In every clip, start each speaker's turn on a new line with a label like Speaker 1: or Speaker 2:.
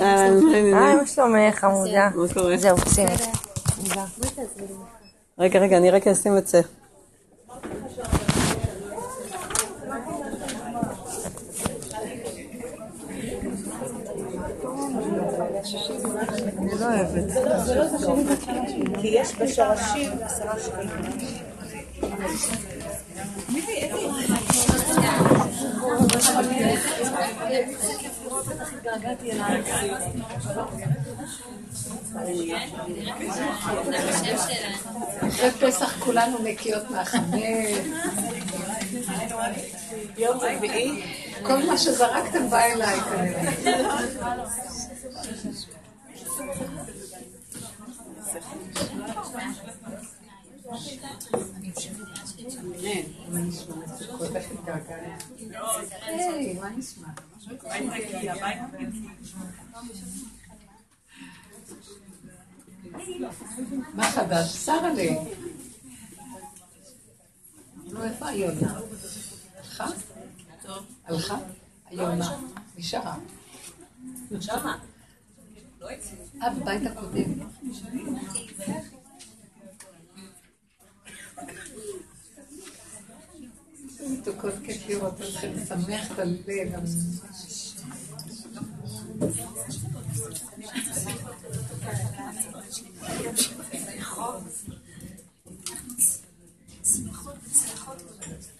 Speaker 1: היי, מה שלומך, חמודה?
Speaker 2: מה קורה?
Speaker 1: זהו, שימי.
Speaker 2: רגע, רגע, אני רק אשים את זה.
Speaker 1: אני לא אוהבת.
Speaker 3: כי יש בשורשים עשרה שקלים.
Speaker 4: אחרי פסח כולנו נקיות מהחמץ.
Speaker 3: יום רביעי,
Speaker 4: כל מה שזרקתם בא אליי כנראה. מה חדש? שרה לי. נו, איפה היונה? הלכה? הלכה? היונה. נשארה.
Speaker 3: שמה.
Speaker 4: אה, בבית הקודם. מתוקות כיף לראות אתכם, שמח את הלב. הנה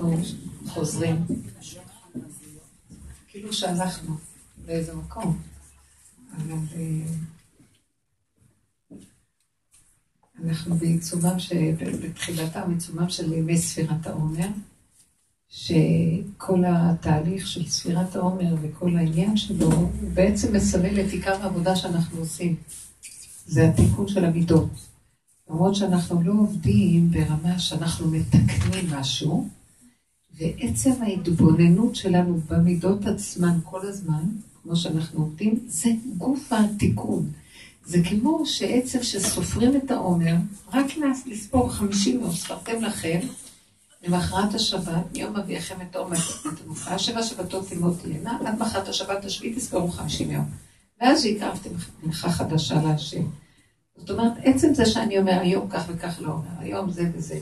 Speaker 4: אנחנו חוזרים. כאילו שהלכנו לאיזה מקום. אבל אה, אנחנו בעיצומם, בתחילתם, בעיצומם של ימי ספירת העומר, שכל התהליך של ספירת העומר וכל העניין שלו, הוא בעצם מסמל את עיקר העבודה שאנחנו עושים. זה התיקון של המידות. למרות שאנחנו לא עובדים ברמה שאנחנו מתקנים משהו, ועצם ההתבוננות שלנו במידות עצמן כל הזמן, כמו שאנחנו עובדים, זה גוף התיקון. זה כמו שעצם שסופרים את העומר, רק לספור חמישים יום, ספרתם לכם, למחרת השבת, מיום אביאכם את העומר, את המופעה, שבע שבתות תלמוד תהיינה, עד מחרת השבת השביעית תספרו חמישים יום. ואז הקרבתם מנחה חדשה להשם. זאת אומרת, עצם זה שאני אומר היום כך וכך לא אומר, היום זה וזה,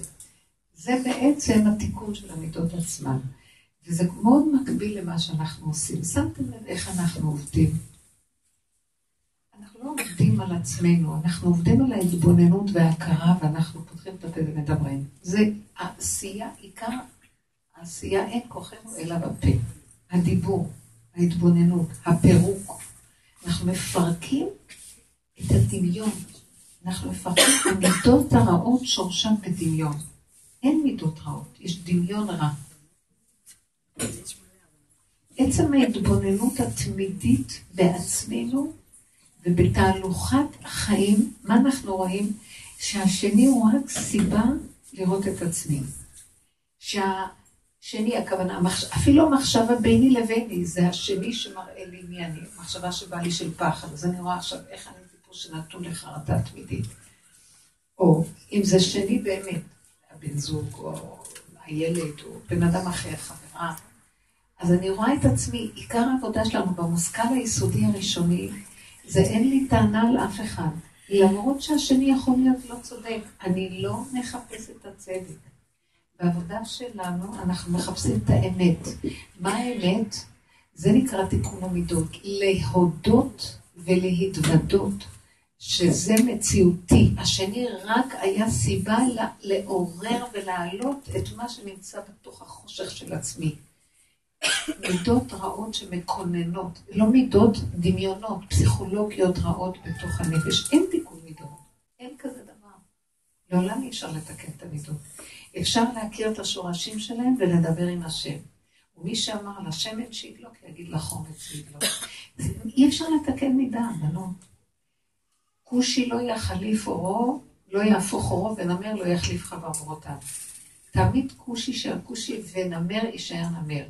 Speaker 4: זה בעצם התיקון של המידות עצמן. וזה מאוד מקביל למה שאנחנו עושים. שמתם לב איך אנחנו עובדים? אנחנו לא עובדים על עצמנו, אנחנו עובדים על ההתבוננות וההכרה, ואנחנו פותחים את הפה ומדברים. זה העשייה, עיקר העשייה, אין כוחנו אלא בפה. הדיבור, ההתבוננות, הפירוק. אנחנו מפרקים את הדמיון. אנחנו מפרקים המידות הרעות שורשן בדמיון. אין מידות רעות, יש דמיון רע. עצם ההתבוננות התמידית בעצמנו ובתהלוכת החיים, מה אנחנו רואים? שהשני הוא רק סיבה לראות את עצמי. שהשני, הכוונה, המחש... אפילו המחשבה ביני לביני, זה השני שמראה לי מי אני, מחשבה שבאה לי של פחד, אז אני רואה עכשיו איך אני טיפוס שנתון לחרדה תמידית. או אם זה שני באמת, הבן זוג, או הילד, או בן אדם אחר, חברה. אז אני רואה את עצמי, עיקר העבודה שלנו במושכל היסודי הראשוני, זה אין לי טענה על אף אחד. למרות שהשני יכול להיות לא צודק, אני לא מחפש את הצדק. בעבודה שלנו אנחנו מחפשים את האמת. מה האמת? זה נקרא תיקון המידות. להודות ולהתוודות שזה מציאותי. השני רק היה סיבה לעורר ולהעלות את מה שנמצא בתוך החושך של עצמי. מידות רעות שמקוננות, לא מידות דמיונות, פסיכולוגיות רעות בתוך הנפש. אין תיקון מידות, אין כזה דבר. לעולם אי אפשר לתקן את המידות. אפשר להכיר את השורשים שלהם ולדבר עם השם. ומי שאמר לשמן שידלוק, יגיד לחומץ שידלוק. אי אפשר לתקן מידה, בנות. כושי לא יחליף אורו, לא יהפוך אורו, ונמר לא יחליף חברותיו. תמיד כושי יישאר כושי, ונמר יישאר נמר.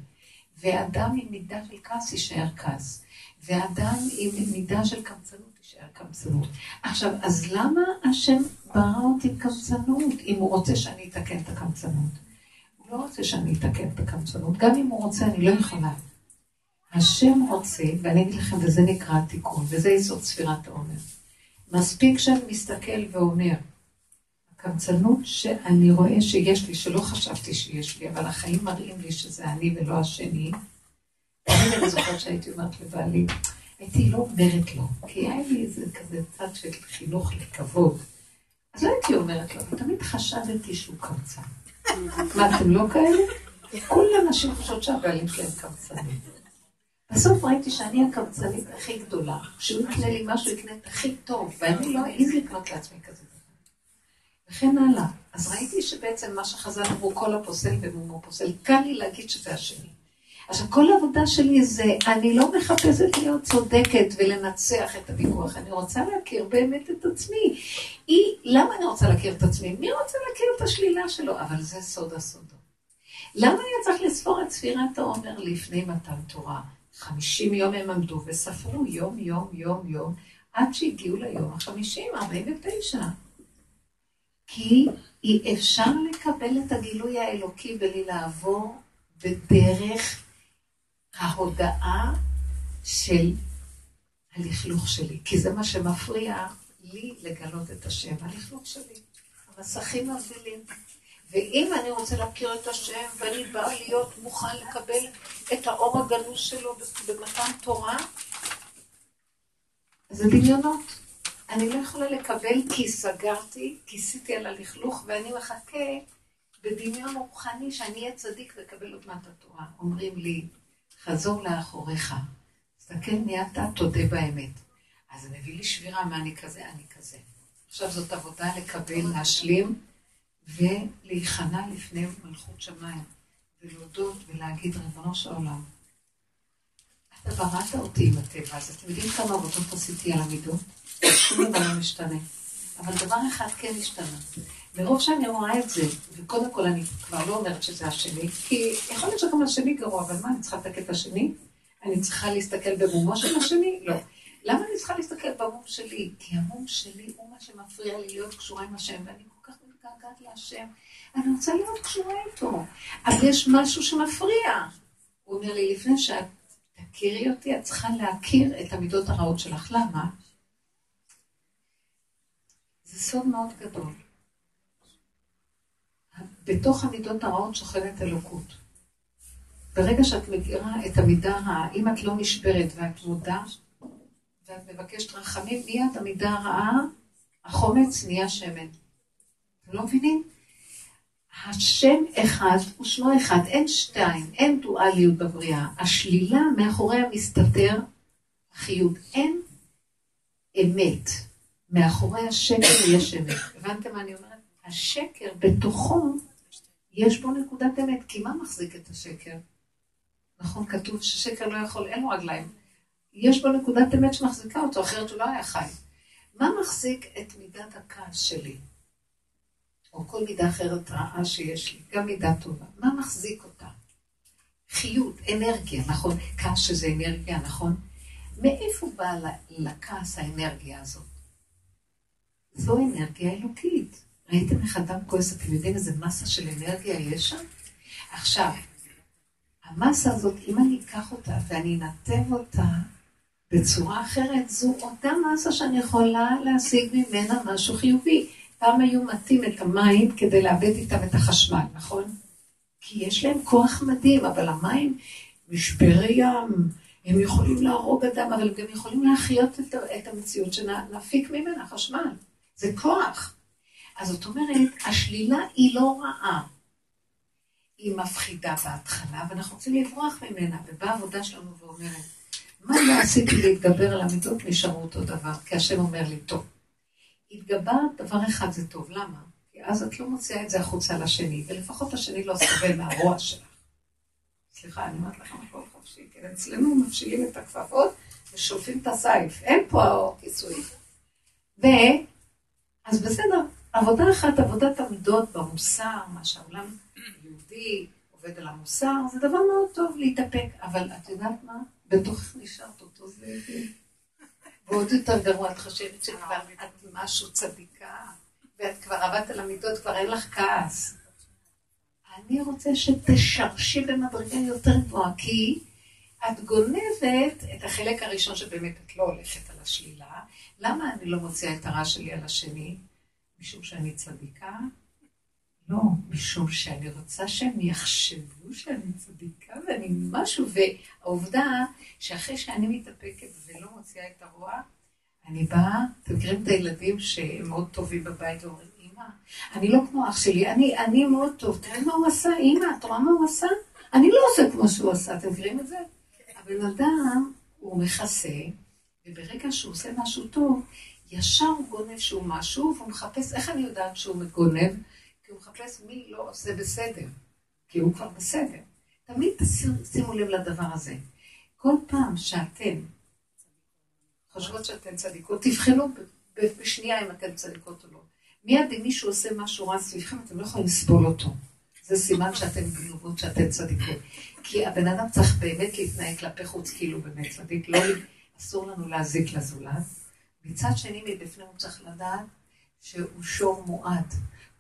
Speaker 4: ואדם עם מידה של כעס יישאר כעס. ואדם עם מידה של קמצנות יישאר קמצנות. עכשיו, אז למה השם ברא אותי קמצנות, אם הוא רוצה שאני אתקן את הקמצנות? הוא לא רוצה שאני אתקן את הקמצנות. גם אם הוא רוצה, אני לא יכולה. השם רוצה, ואני אגיד לכם, וזה נקרא התיקון, וזה יסוד ספירת העומר. מספיק שאני מסתכל ואומר, הקמצנות שאני רואה שיש לי, שלא חשבתי שיש לי, אבל החיים מראים לי שזה אני ולא השני. אני זוכרת שהייתי אומרת לבעלי, הייתי לא אומרת לו, כי היה לי איזה כזה צד של חינוך לכבוד. אז לא הייתי אומרת לו, ותמיד חשדתי שהוא קמצן. מה, אתם לא כאלה? כל הנשים חושבות שהבעלים שלהם קמצנים. בסוף ראיתי שאני הקמצנית הכי גדולה. כשהוא יקנה לי משהו, יקנה את הכי טוב, ואני לא אעז לקנות לעצמי כזה. וכן הלאה. אז ראיתי שבעצם מה שחז"ל אמרו, כל הפוסל במומו פוסל, קל לי להגיד שזה השני. עכשיו, כל העבודה שלי זה, אני לא מחפשת להיות צודקת ולנצח את הוויכוח, אני רוצה להכיר באמת את עצמי. היא, למה אני רוצה להכיר את עצמי? מי רוצה להכיר את השלילה שלו? אבל זה סוד הסודות. למה אני צריך לספור את ספירת העומר לפני מתן תורה? חמישים יום הם עמדו וספרו יום, יום, יום, יום, עד שהגיעו ליום החמישים, ארבעים ותשע. כי אי אפשר לקבל את הגילוי האלוקי בלי לעבור בדרך ההודעה של הלכלוך שלי, כי זה מה שמפריע לי לגלות את השם, הלכלוך שלי. המסכים מבדילים. ואם אני רוצה להכיר את השם, ואני באה להיות מוכן לקבל את האור הגנוז שלו במתן תורה, זה דמיונות. אני לא יכולה לקבל כי סגרתי, כיסיתי על הלכלוך, ואני מחכה בדמיון רוחני שאני אהיה צדיק ואקבל עוד מעט התורה. אומרים לי, חזור לאחוריך, תסתכל מי אתה, תודה באמת. אז זה מביא לי שבירה, מה אני כזה, אני כזה. עכשיו זאת עבודה לקבל, להשלים. ולהיכנע לפני מלכות שמיים, ולהודות ולהגיד, ריבונו של עולם, אתה בראת אותי עם הטבע, אז אתם יודעים כמה עבודות עשיתי על המידות? שום דבר לא משתנה. אבל דבר אחד כן השתנה. מרוב שאני רואה את זה, וקודם כל אני כבר לא אומרת שזה השני, כי יכול להיות שגם השני גרוע, אבל מה, אני צריכה לתקן את השני? אני צריכה להסתכל במומו של השני? לא. למה אני צריכה להסתכל במום שלי? כי המום שלי הוא מה שמפריע לי להיות קשורה עם השם, ואני מתגעגעת להשם, אני רוצה להיות קשורה איתו, אבל יש משהו שמפריע. הוא אומר לי, לפני שאת תכירי אותי, את צריכה להכיר את המידות הרעות שלך. למה? זה סוד מאוד גדול. בתוך המידות הרעות שוכנת אלוקות. ברגע שאת מכירה את המידה הרעה, אם את לא נשברת ואת מודה, ואת מבקשת רחמים, מיד המידה הרעה, החומץ נהיה שמן. אתם לא מבינים? השם אחד ושמו אחד, אין שתיים, אין דואליות בבריאה. השלילה מאחוריה מסתתר החיות. אין אמת. מאחורי השקר יש אמת. הבנתם מה אני אומרת? השקר בתוכו, יש בו נקודת אמת. כי מה מחזיק את השקר? נכון, כתוב ששקר לא יכול, אין לו רגליים. יש בו נקודת אמת שמחזיקה אותו, אחרת הוא לא היה חי. מה מחזיק את מידת הכעס שלי? או כל מידה אחרת רעה שיש לי, גם מידה טובה. מה מחזיק אותה? חיות, אנרגיה, נכון? כעס שזה אנרגיה, נכון? מאיפה באה לכעס האנרגיה הזאת? זו אנרגיה אלוקית. ראיתם איך אדם כועס, אתם יודעים איזה מסה של אנרגיה יש שם? עכשיו, המסה הזאת, אם אני אקח אותה ואני אנתב אותה בצורה אחרת, זו אותה מסה שאני יכולה להשיג ממנה משהו חיובי. פעם היו מטים את המים כדי לאבד איתם את החשמל, נכון? כי יש להם כוח מדהים, אבל המים, משברי ים, הם יכולים להרוג אדם, אבל הם גם יכולים להחיות את, את המציאות שנפיק ממנה חשמל. זה כוח. אז זאת אומרת, השלילה היא לא רעה. היא מפחידה בהתחלה, ואנחנו רוצים לברוח ממנה, ובאה העבודה שלנו ואומרת, מה לא עשיתי להתגבר על המידות, נשארו אותו דבר, כי השם אומר לי, טוב. התגברת, דבר אחד זה טוב, למה? כי אז את לא מוציאה את זה החוצה לשני, ולפחות השני לא סובל מהרוע שלך. סליחה, אני אומרת לכם הכל חופשי, כן, אצלנו מפשילים את הכפפות ושולפים את הסייף, אין פה כיסוי. ו... אז בסדר, עבודה אחת, עבודת המידות במוסר, מה שהעולם יהודי עובד על המוסר, זה דבר מאוד טוב להתאפק, אבל את יודעת מה? בתוכך נשארת אותו זאב. ועוד יותר גרוע, את חושבת שכבר את משהו צדיקה, ואת כבר עבדת על המידות, כבר אין לך כעס. אני רוצה שתשרשי במדרגה יותר גבוהה, כי את גונבת את החלק הראשון שבאמת את לא הולכת על השלילה. למה אני לא מוציאה את הרע שלי על השני? משום שאני צדיקה? לא, משום שאני רוצה שהם יחשבו שאני צדיקה ואני משהו, והעובדה שאחרי שאני מתאפקת ולא מוציאה את הרוע, אני באה, אתם מכירים את הילדים שהם מאוד טובים בבית ואומרים, אמא, אני לא כמו אח שלי, אני, אני מאוד טוב, תראה מה הוא עשה, אמא, את רואה מה הוא עשה? אני לא עושה כמו שהוא עשה, אתם מכירים את זה? הבן אדם, הוא מכסה, וברגע שהוא עושה משהו טוב, ישר הוא גונב שהוא משהו, והוא מחפש, איך אני יודעת שהוא מגונב? כי הוא מחפש מי לא עושה בסדר, כי הוא כבר בסדר. תמיד שימו לב לדבר הזה. כל פעם שאתם חושבות שאתן צדיקות, תבחנו בשנייה אם אתן צדיקות או לא. מיד אם מישהו עושה משהו רע סביבכם, אתם לא יכולים לסבול אותו. זה סימן שאתן גנובות, שאתן צדיקות. כי הבן אדם צריך באמת להתנהג כלפי חוץ כאילו באמת צדיק, לא, אסור לנו להזיק לזולת. מצד שני, מבפנים הוא צריך לדעת שהוא שור מועד.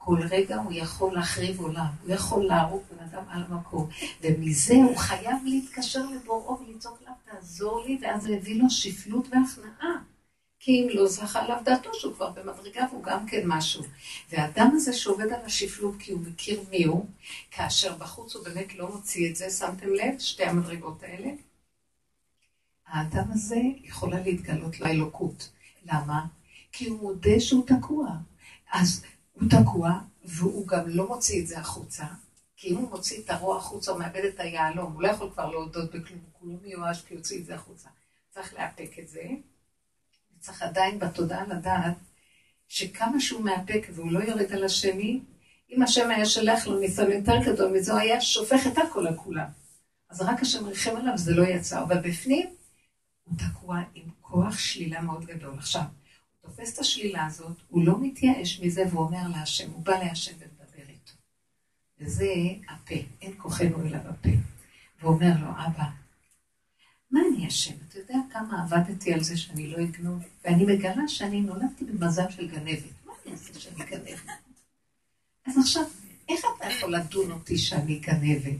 Speaker 4: כל רגע הוא יכול להחריב עולם, הוא יכול להרוג בן אדם על המקום, ומזה הוא חייב להתקשר לבוראו ולצעוק לה, תעזור לי, ואז זה הביא לו שפלות והכנעה. כי אם לא זכה עליו דעתו שהוא כבר במדרגה והוא גם כן משהו. והאדם הזה שעובד על השפלות כי הוא מכיר מי הוא, כאשר בחוץ הוא באמת לא מוציא את זה, שמתם לב? שתי המדרגות האלה. האדם הזה יכולה להתגלות לאלוקות. למה? כי הוא מודה שהוא תקוע. אז הוא תקוע, והוא גם לא מוציא את זה החוצה, כי אם הוא מוציא את הרוע החוצה, הוא מאבד את היהלום, הוא לא יכול כבר להודות בכלום, הוא כולו מיואש כי יוציא את זה החוצה. צריך לאפק את זה, וצריך עדיין בתודעה לדעת שכמה שהוא מאפק והוא לא יורד על השני, אם השם היה שולח לו ניסיון יותר גדול מזה, הוא היה שופך את הכל על כולם. אז רק השם ריחם עליו, זה לא יצא, אבל בפנים הוא תקוע עם כוח שלילה מאוד גדול. עכשיו, תופס את השלילה הזאת, הוא לא מתייאש מזה ואומר להשם, הוא בא להשם ומדבר איתו. וזה הפה, אין כוחנו אלא בפה. ואומר לו, אבא, מה אני אשם? אתה יודע כמה עבדתי על זה שאני לא אגנוב? ואני מגלה שאני נולדתי במזל של גנבת. מה אני אעשה שאני גנבת? אז עכשיו, איך אתה יכול לדון אותי שאני גנבת?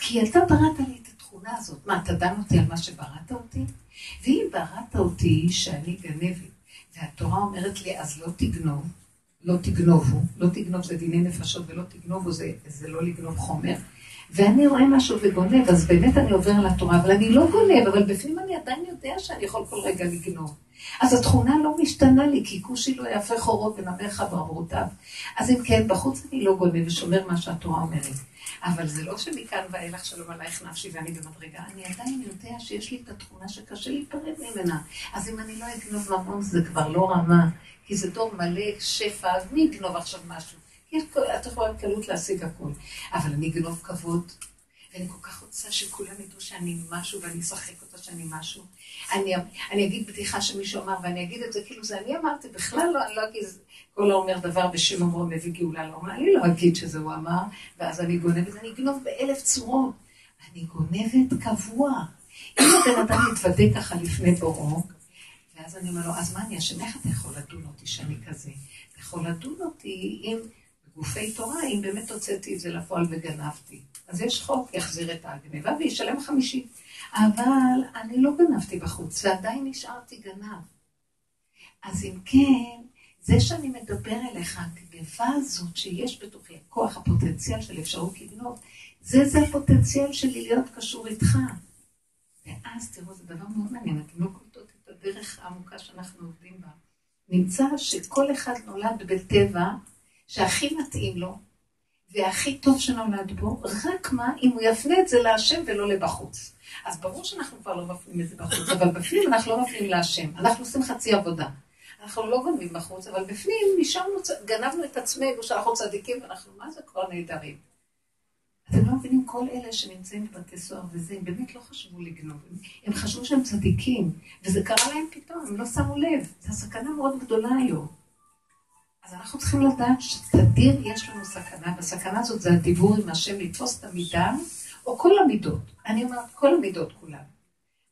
Speaker 4: כי אתה בראת לי את התכונה הזאת. מה, אתה דן אותי על מה שבראת אותי? ואם בראת אותי שאני גנבת, והתורה אומרת לי, אז לא תגנוב, לא תגנובו, לא תגנוב זה דיני נפשות ולא תגנובו זה, זה לא לגנוב חומר. ואני רואה משהו וגונב, אז באמת אני עובר על התורה, אבל אני לא גונב, אבל בפנים אני עדיין יודע שאני יכול כל רגע לגנוב. אז התכונה לא משתנה לי, כי כושי לא יפה חורו ונמר חברותיו. אז אם כן, בחוץ אני לא גונב ושומר מה שהתורה אומרת. אבל זה לא שמכאן ואילך שלום עלייך נפשי ואני במדרגה, אני עדיין יודע שיש לי את התכונה שקשה להיפרד ממנה. אז אם אני לא אגנוב ממון זה כבר לא רמה, כי זה דור מלא שפע, אז מי יגנוב עכשיו משהו? את יכולה בקלות להשיג הכול. אבל אני אגנוב כבוד, ואני כל כך רוצה שכולם ידעו שאני משהו ואני אשחק אותה שאני משהו. אני, אני אגיד בדיחה שמישהו אמר, ואני אגיד את זה כאילו זה אני אמרתי, בכלל לא, אני לא אגיד, כל האומר דבר בשם אומרו מביא גאולה לא אומר, אני לא אגיד שזה הוא אמר, ואז אני גונבת, אני אגנוב באלף צורות. אני גונבת קבוע. אם הבן אדם מתוודה ככה לפני בורו, ואז אני אומר לו, אז מה אני אשם? איך אתה יכול לדון אותי שאני כזה? אתה יכול לדון אותי אם בגופי תורה, אם באמת הוצאתי את זה לפועל וגנבתי. אז יש חוק, יחזיר את הגניבה וישלם חמישי. אבל אני לא גנבתי בחוץ, ועדיין נשארתי גנב. אז אם כן, זה שאני מדבר אליך, הגניבה הזאת שיש בתוכי, הכוח, הפוטנציאל של אפשרות לגנוב, זה זה הפוטנציאל שלי להיות קשור איתך. ואז תראו, זה דבר מאוד מעניין, אתם לא קולטות את הדרך העמוקה שאנחנו עובדים בה. נמצא שכל אחד נולד בטבע שהכי מתאים לו, והכי טוב שנולד בו, רק מה, אם הוא יפנה את זה להשם ולא לבחוץ. אז ברור שאנחנו כבר לא מפנים את זה בחוץ, אבל בפנים אנחנו לא מפנים להשם, אנחנו עושים חצי עבודה. אנחנו לא גונבים בחוץ, אבל בפנים נשארנו, גנבנו את עצמנו שאנחנו צדיקים ואנחנו, מה זה כבר נהדרים. אתם לא מבינים, כל אלה שנמצאים בבתי סוהר וזה, הם באמת לא חשבו לגנוב. הם חשבו שהם צדיקים, וזה קרה להם פתאום, הם לא שמו לב. זו סכנה מאוד גדולה היום. אז אנחנו צריכים לדעת שתדיר יש לנו סכנה, והסכנה הזאת זה הדיבור עם השם, לתפוס את המידה, או כל המידות. אני אומרת, כל המידות כולן.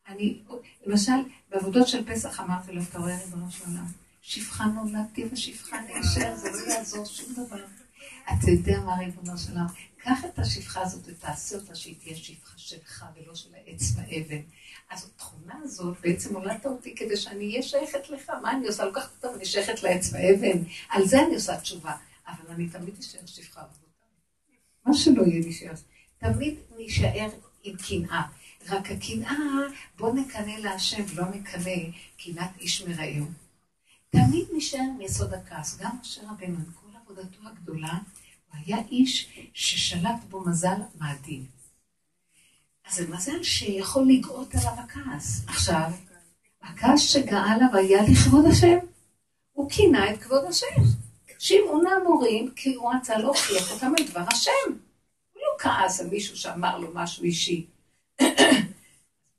Speaker 4: אני, למשל, בעבודות של פסח אמרתי לו, אתה רואה, ריבונו של עולם, שפחה נולדתי ושפחה נשאר, זה לא יעזור שום דבר. אתה יודע מה ריבונו של עולם? קח את השפחה הזאת ותעשה אותה שהיא תהיה שפחה שלך ולא של העץ באבן. אז התכונה הזאת, בעצם הולדת אותי כדי שאני אהיה שייכת לך. מה אני עושה? לוקחת אותה ואני שייכת לעץ באבן. על זה אני עושה תשובה. אבל אני תמיד אשאר שפחה רבותיי. מה שלא יהיה נשאר. תמיד נישאר עם קנאה. רק הקנאה, בוא נקנא להשם, לא נקנא קנאת איש מרעהו. תמיד נשאר עם יסוד הכעס. גם משה רבנו, עם כל עבודתו הגדולה, הוא היה איש ששלט בו מזל מאדים. אז זה מזל שיכול לגאות עליו הכעס. עכשיו, הכעס שגאה עליו היה לכבוד השם. הוא כינה את כבוד השם. שמעון האמורים, כי הוא רצה להוכיח אותם על דבר השם. הוא לא כעס על מישהו שאמר לו משהו אישי.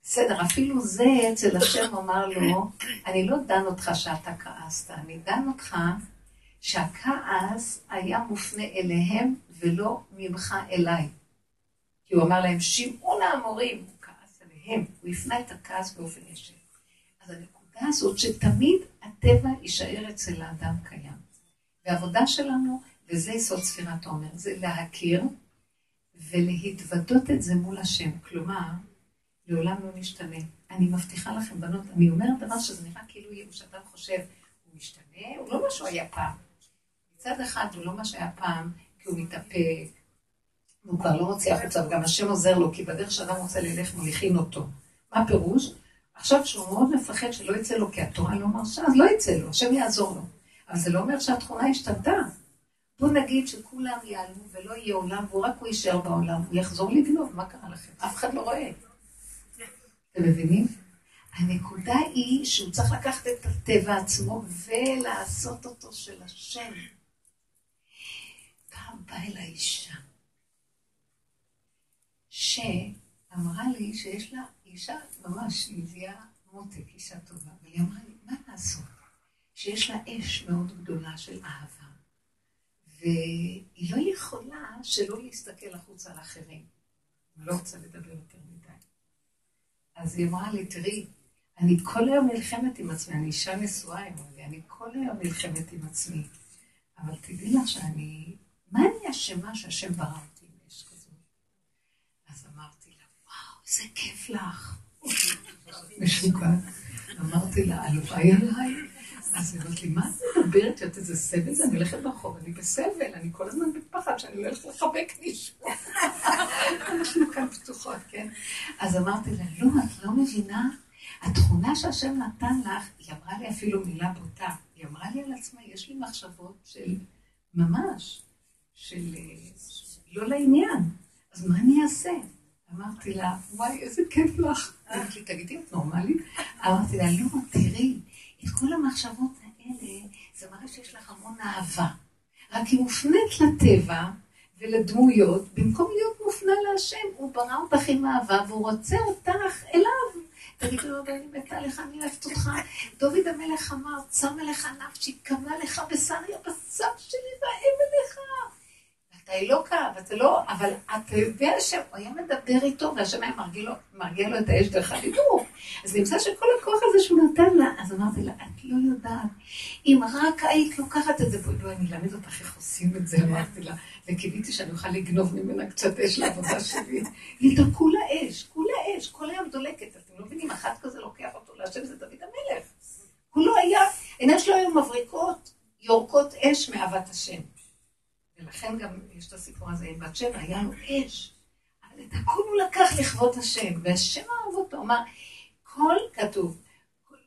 Speaker 4: בסדר, אפילו זה אצל השם אמר לו, אני לא דן אותך שאתה כעסת, אני דן אותך שהכעס היה מופנה אליהם ולא ממך אליי. כי הוא אמר להם, שמעון האמורים, הוא כעס עליהם, הוא הפנה את הכעס באופן ישיר. אז הנקודה הזאת שתמיד הטבע יישאר אצל האדם קיים. והעבודה שלנו, וזה יסוד ספירת העומר, זה להכיר ולהתוודות את זה מול השם. כלומר, לעולם לא נשתנה. אני מבטיחה לכם, בנות, אני אומרת דבר שזה נראה כאילו יהיה, שאדם חושב, הוא משתנה, הוא לא מה שהוא היה פעם. מצד אחד הוא לא מה שהיה פעם, כי הוא מתאפק, הוא כבר לא מוציא החוצה, וגם השם עוזר לו, כי בדרך שאדם רוצה ללך מוליכין אותו. מה הפירוש? עכשיו שהוא מאוד מפחד שלא יצא לו, כי התורה לא מרשה, אז לא יצא לו, השם יעזור לו. אבל זה לא אומר שהתכונה השתנתה. בוא נגיד שכולם ייעלמו ולא יהיה עולם, והוא רק הוא יישאר בעולם, הוא יחזור לגנוב, מה קרה לכם? אף אחד לא רואה. אתם מבינים? הנקודה היא שהוא צריך לקחת את הטבע עצמו ולעשות אותו של השם. פעם באה אליי אישה, שאמרה לי שיש לה אישה, ממש, היא הביאה מותק, אישה טובה, אבל היא אמרה לי, מה לעשות? שיש לה אש מאוד גדולה של אהבה, והיא לא יכולה שלא להסתכל החוצה על אחרים. אני לא רוצה לדבר יותר מדי. אז היא אמרה לי, תראי, אני כל היום נלחמת עם עצמי, אני אישה נשואה, היא אמרה לי, אני כל היום נלחמת עם עצמי. אבל תדעי לך שאני, מה אני אשמה שהשם ברא אותי עם אש כזאת? אז אמרתי לה, איזה כיף לך. משוגעת. אמרתי לה, הלוואי עליי. אז היא אומרת לי, מה את מדברת? את איזה סבל זה? אני הולכת ברחוב, אני בסבל, אני כל הזמן בפחד שאני הולכת לחבק מישהו. אנחנו כאן פתוחות, כן? אז אמרתי לה, לא, את לא מבינה? התכונה שהשם נתן לך, היא אמרה לי אפילו מילה בוטה. היא אמרה לי על עצמה, יש לי מחשבות של ממש, של לא לעניין. אז מה אני אעשה? אמרתי לה, וואי, איזה כיף לך. אמרתי לי, תגידי, את נורמלית? אמרתי לה, לא, תראי. את כל המחשבות האלה, זה מראה שיש לך המון אהבה. רק היא מופנית לטבע ולדמויות, במקום להיות מופנה להשם, הוא ברא אותך עם אהבה והוא רוצה אותך אליו. תגידו לו, אני מתה לך, אני אוהבת אותך. דוד המלך אמר, צם אליך נפשי, קמה לך בשרי הבשר שלי והאם אליך. אתה אלוקה, ואתה לא, אבל אתה יודע שהוא היה מדבר איתו, והשם היה מרגיע לו, מרגיע לו את האש דרך הדיבור. אז נמצא שכל הכוח הזה שהוא נתן לה, אז אמרתי לה, את לא יודעת, אם רק היית לוקחת את זה, בואי, אני אלמד אותך איך עושים את זה, אמרתי לה, וקיוויתי שאני אוכל לגנוב ממנה קצת אש לעבודה שלי. היא כולה אש, כולה אש, כל היום דולקת, אתם לא מבינים, אחת כזה לוקח אותו להשם, זה דוד המלך. כולו היה, עיניים שלו היו מבריקות, יורקות אש מאהבת השם. ולכן גם יש את הסיפור הזה עם בת שבע, היה לו אש. אבל את הכול הוא לקח לכבוד השם, והשם אהב אותו, אמר, כל, כתוב,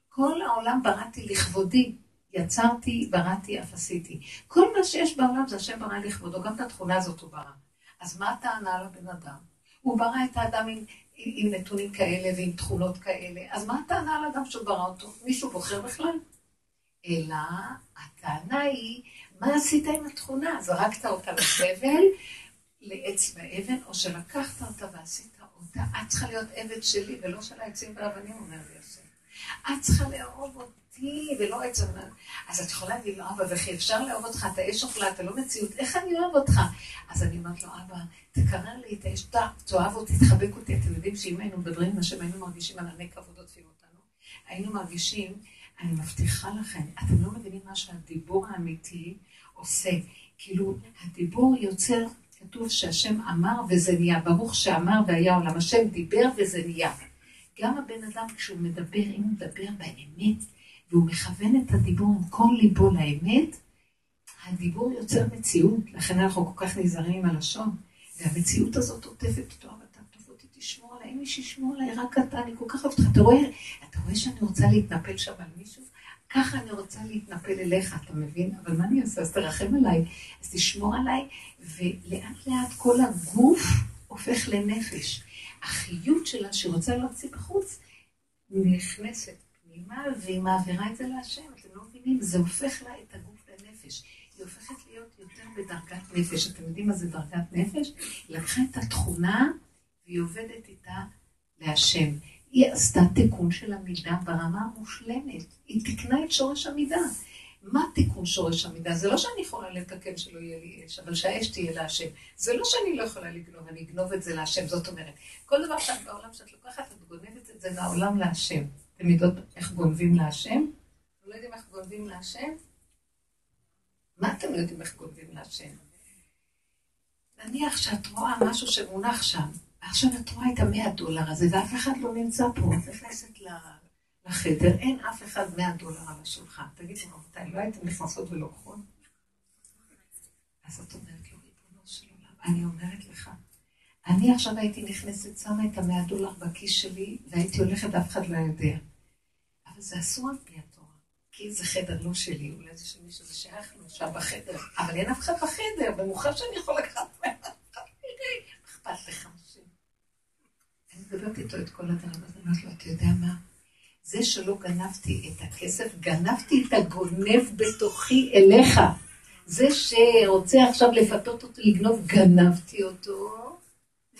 Speaker 4: כל, העולם בראתי לכבודי, יצרתי, בראתי, אף עשיתי. כל מה שיש בעולם זה השם ברא לכבודו, גם את התכונה הזאת הוא ברא. אז מה הטענה לבן אדם? הוא ברא את האדם עם, עם, עם נתונים כאלה ועם תכונות כאלה, אז מה הטענה על אדם שהוא ברא אותו? מישהו בוחר בכלל? אלא הטענה היא, מה עשית עם התכונה? זרקת אותה לסבל, לעץ באבן, או שלקחת אותה ועשית אותה. את צריכה להיות עבד שלי ולא של העצים והאבנים, אומר לי השם. את צריכה לאהוב אותי ולא אבן. אז את יכולה להגיד לו, אבא, וכי אפשר לאהוב אותך, אתה אש אוכלה, אתה לא מציאות, איך אני אוהב אותך? אז אני אומרת לו, אבא, תקרר לי את האש, תאהב אותי, תחבק אותי. אתם יודעים שאם היינו מדברים עם השם, היינו מרגישים ענני כבוד עוטפים אותנו. היינו מרגישים, אני מבטיחה לכם, אתם לא מבינים מה שהדיבור האמיתי עושה. כאילו, הדיבור יוצר כתוב שהשם אמר וזה נהיה, ברוך שאמר והיה עולם, השם דיבר וזה נהיה. גם הבן אדם כשהוא מדבר, אם הוא מדבר באמת, והוא מכוון את הדיבור עם כל ליבו לאמת, הדיבור יוצר מציאות, לכן אנחנו כל כך נזהרים עם הלשון, והמציאות הזאת עוטפת אותו, אבל אתה אותי, תשמור עליי, אין מי שישמור עליי, רק אתה, אני כל כך אוהבת אותך, אתה רואה, אתה רואה שאני רוצה להתנפל שם על מישהו? ככה אני רוצה להתנפל אליך, אתה מבין? אבל מה אני אעשה? אז תרחם עליי, אז תשמור עליי, ולאט לאט כל הגוף הופך לנפש. החיות שלה שרוצה להוציא בחוץ, נכנסת פנימה, והיא מעבירה את זה להשם. אתם לא מבינים? זה הופך לה את הגוף לנפש. היא הופכת להיות יותר בדרגת נפש. אתם יודעים מה זה דרגת נפש? היא לקחה את התכונה, והיא עובדת איתה להשם. היא עשתה תיקון של המידה ברמה המושלמת. היא תיקנה את שורש המידה. מה תיקון שורש המידה? זה לא שאני יכולה לתקן שלא יהיה לי אש, אבל שהאש תהיה להשם. זה לא שאני לא יכולה לגנוב, אני אגנוב את זה להשם. זאת אומרת, כל דבר שאת בעולם שאת לוקחת, את גונבת את זה מהעולם להשם. אתם יודעות איך גונבים להשם? אתם לא יודעים איך גונבים להשם? מה אתם לא יודעים איך גונבים להשם? נניח שאת רואה משהו שמונח שם, ועכשיו את רואה את המאה דולר הזה, ואף אחד לא נמצא פה, את נכנסת לחדר, אין אף אחד מאה דולר על השולחן. תגידי, רבותיי, לא הייתם נכנסות ולוקחות? אז את אומרת לו, ריבונו של עולם, אני אומרת לך, אני עכשיו הייתי נכנסת, שמה את המאה דולר בכיס שלי, והייתי הולכת, אף אחד לא יודע. אבל זה אסור על פי התורה, כי זה חדר לא שלי, אולי זה של מישהו, זה שייך לו שם בחדר, אבל אין אף אחד בחדר, ומוכר שאני יכול לקחת מה אכפת לך? מדברת איתו את כל הדבר, הזה, אני לו, אתה יודע מה? זה שלא גנבתי את הכסף, גנבתי את הגונב בתוכי אליך. זה שרוצה עכשיו לפתות אותו לגנוב, גנבתי אותו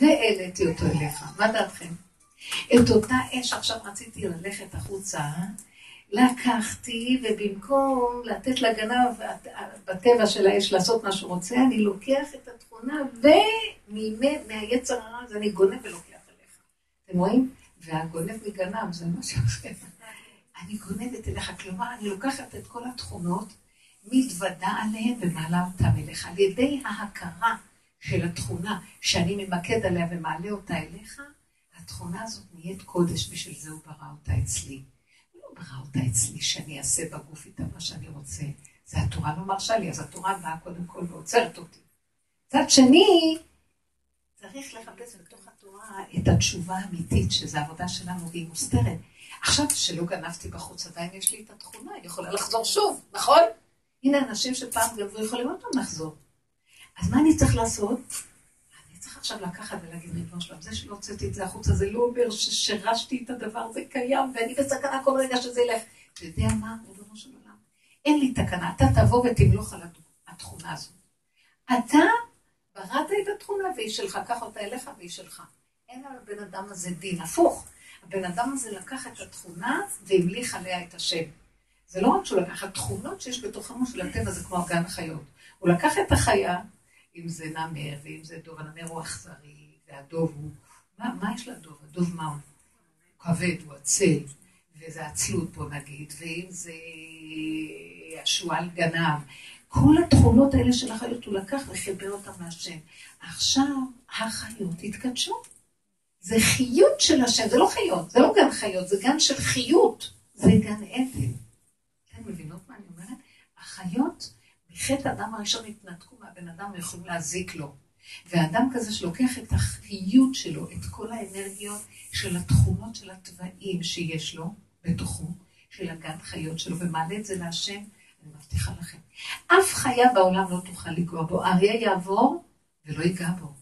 Speaker 4: והעליתי אותו אליך. מה דעתכם? את אותה אש עכשיו רציתי ללכת החוצה, לקחתי, ובמקום לתת לגנב בטבע של האש לעשות מה שהוא רוצה, אני לוקח את התכונה, ומהיצר הרע הזה אני גונב ולוקח. אתם רואים? והגונב מגנב, זה מה שאחר. אני גונבת אליך, כלומר, אני לוקחת את כל התכונות, מתוודה עליהן ומעלה אותן אליך. על ידי ההכרה של התכונה שאני ממקד עליה ומעלה אותה אליך, התכונה הזאת נהיית קודש, בשביל זה הוא ברא אותה אצלי. הוא לא ברא אותה אצלי שאני אעשה בגוף איתה מה שאני רוצה. זה התורה לא מרשה לי, אז התורה באה קודם כל ועוצרת אותי. מצד שני, צריך לחפש בתוך התורה את התשובה האמיתית, שזו עבודה שלנו והיא מוסתרת. עכשיו שלא גנבתי בחוץ, עדיין יש לי את התכונה, היא יכולה לחזור שוב, נכון? הנה אנשים שפעם גנבו יכולים עוד פעם לחזור. אז מה אני צריך לעשות? אני צריך עכשיו לקחת ולהגיד, ריבונו שלום, זה שלא הוצאתי את זה החוצה, זה לא אומר ששירשתי את הדבר, זה קיים, ואני בסכנה כל רגע שזה ילך. אתה יודע מה, ריבונו של עולם? אין לי תקנה, אתה תבוא ותמלוך על התכונה הזאת. אתה בראת את התכונה והיא שלך, קח אותה אליך והיא שלך. אין על הבן אדם הזה דין, הפוך. הבן אדם הזה לקח את התכונה והמליך עליה את השם. זה לא רק שהוא לקח, התכונות שיש בתוכנו של הטבע זה כמו גן החיות. הוא לקח את החיה, אם זה נמר, ואם זה דוב, הנמר הוא אכזרי, והדוב הוא... מה, מה יש לדוב? הדוב מה הוא? הוא כבד, הוא עצל, וזה עצלות פה נגיד, ואם זה השועל גנב. כל התכונות האלה של החיות הוא לקח וחיבר אותם להשם. עכשיו החיות התקדשו. זה חיות של השם, זה לא חיות, זה לא גן חיות, זה גן של חיות, זה גן עדן. אתן מבינות מה אני אומרת? החיות, בחטא האדם הראשון התנתקו מהבן אדם ויכולים להזיק לו. ואדם כזה שלוקח את החיות שלו, את כל האנרגיות של התכונות של התוואים שיש לו בתוכו, של הגן חיות שלו, ומעלה את זה להשם, אני מבטיחה לכם. אף חיה בעולם לא תוכל לגוע בו. אריה יעבור ולא ייגע בו.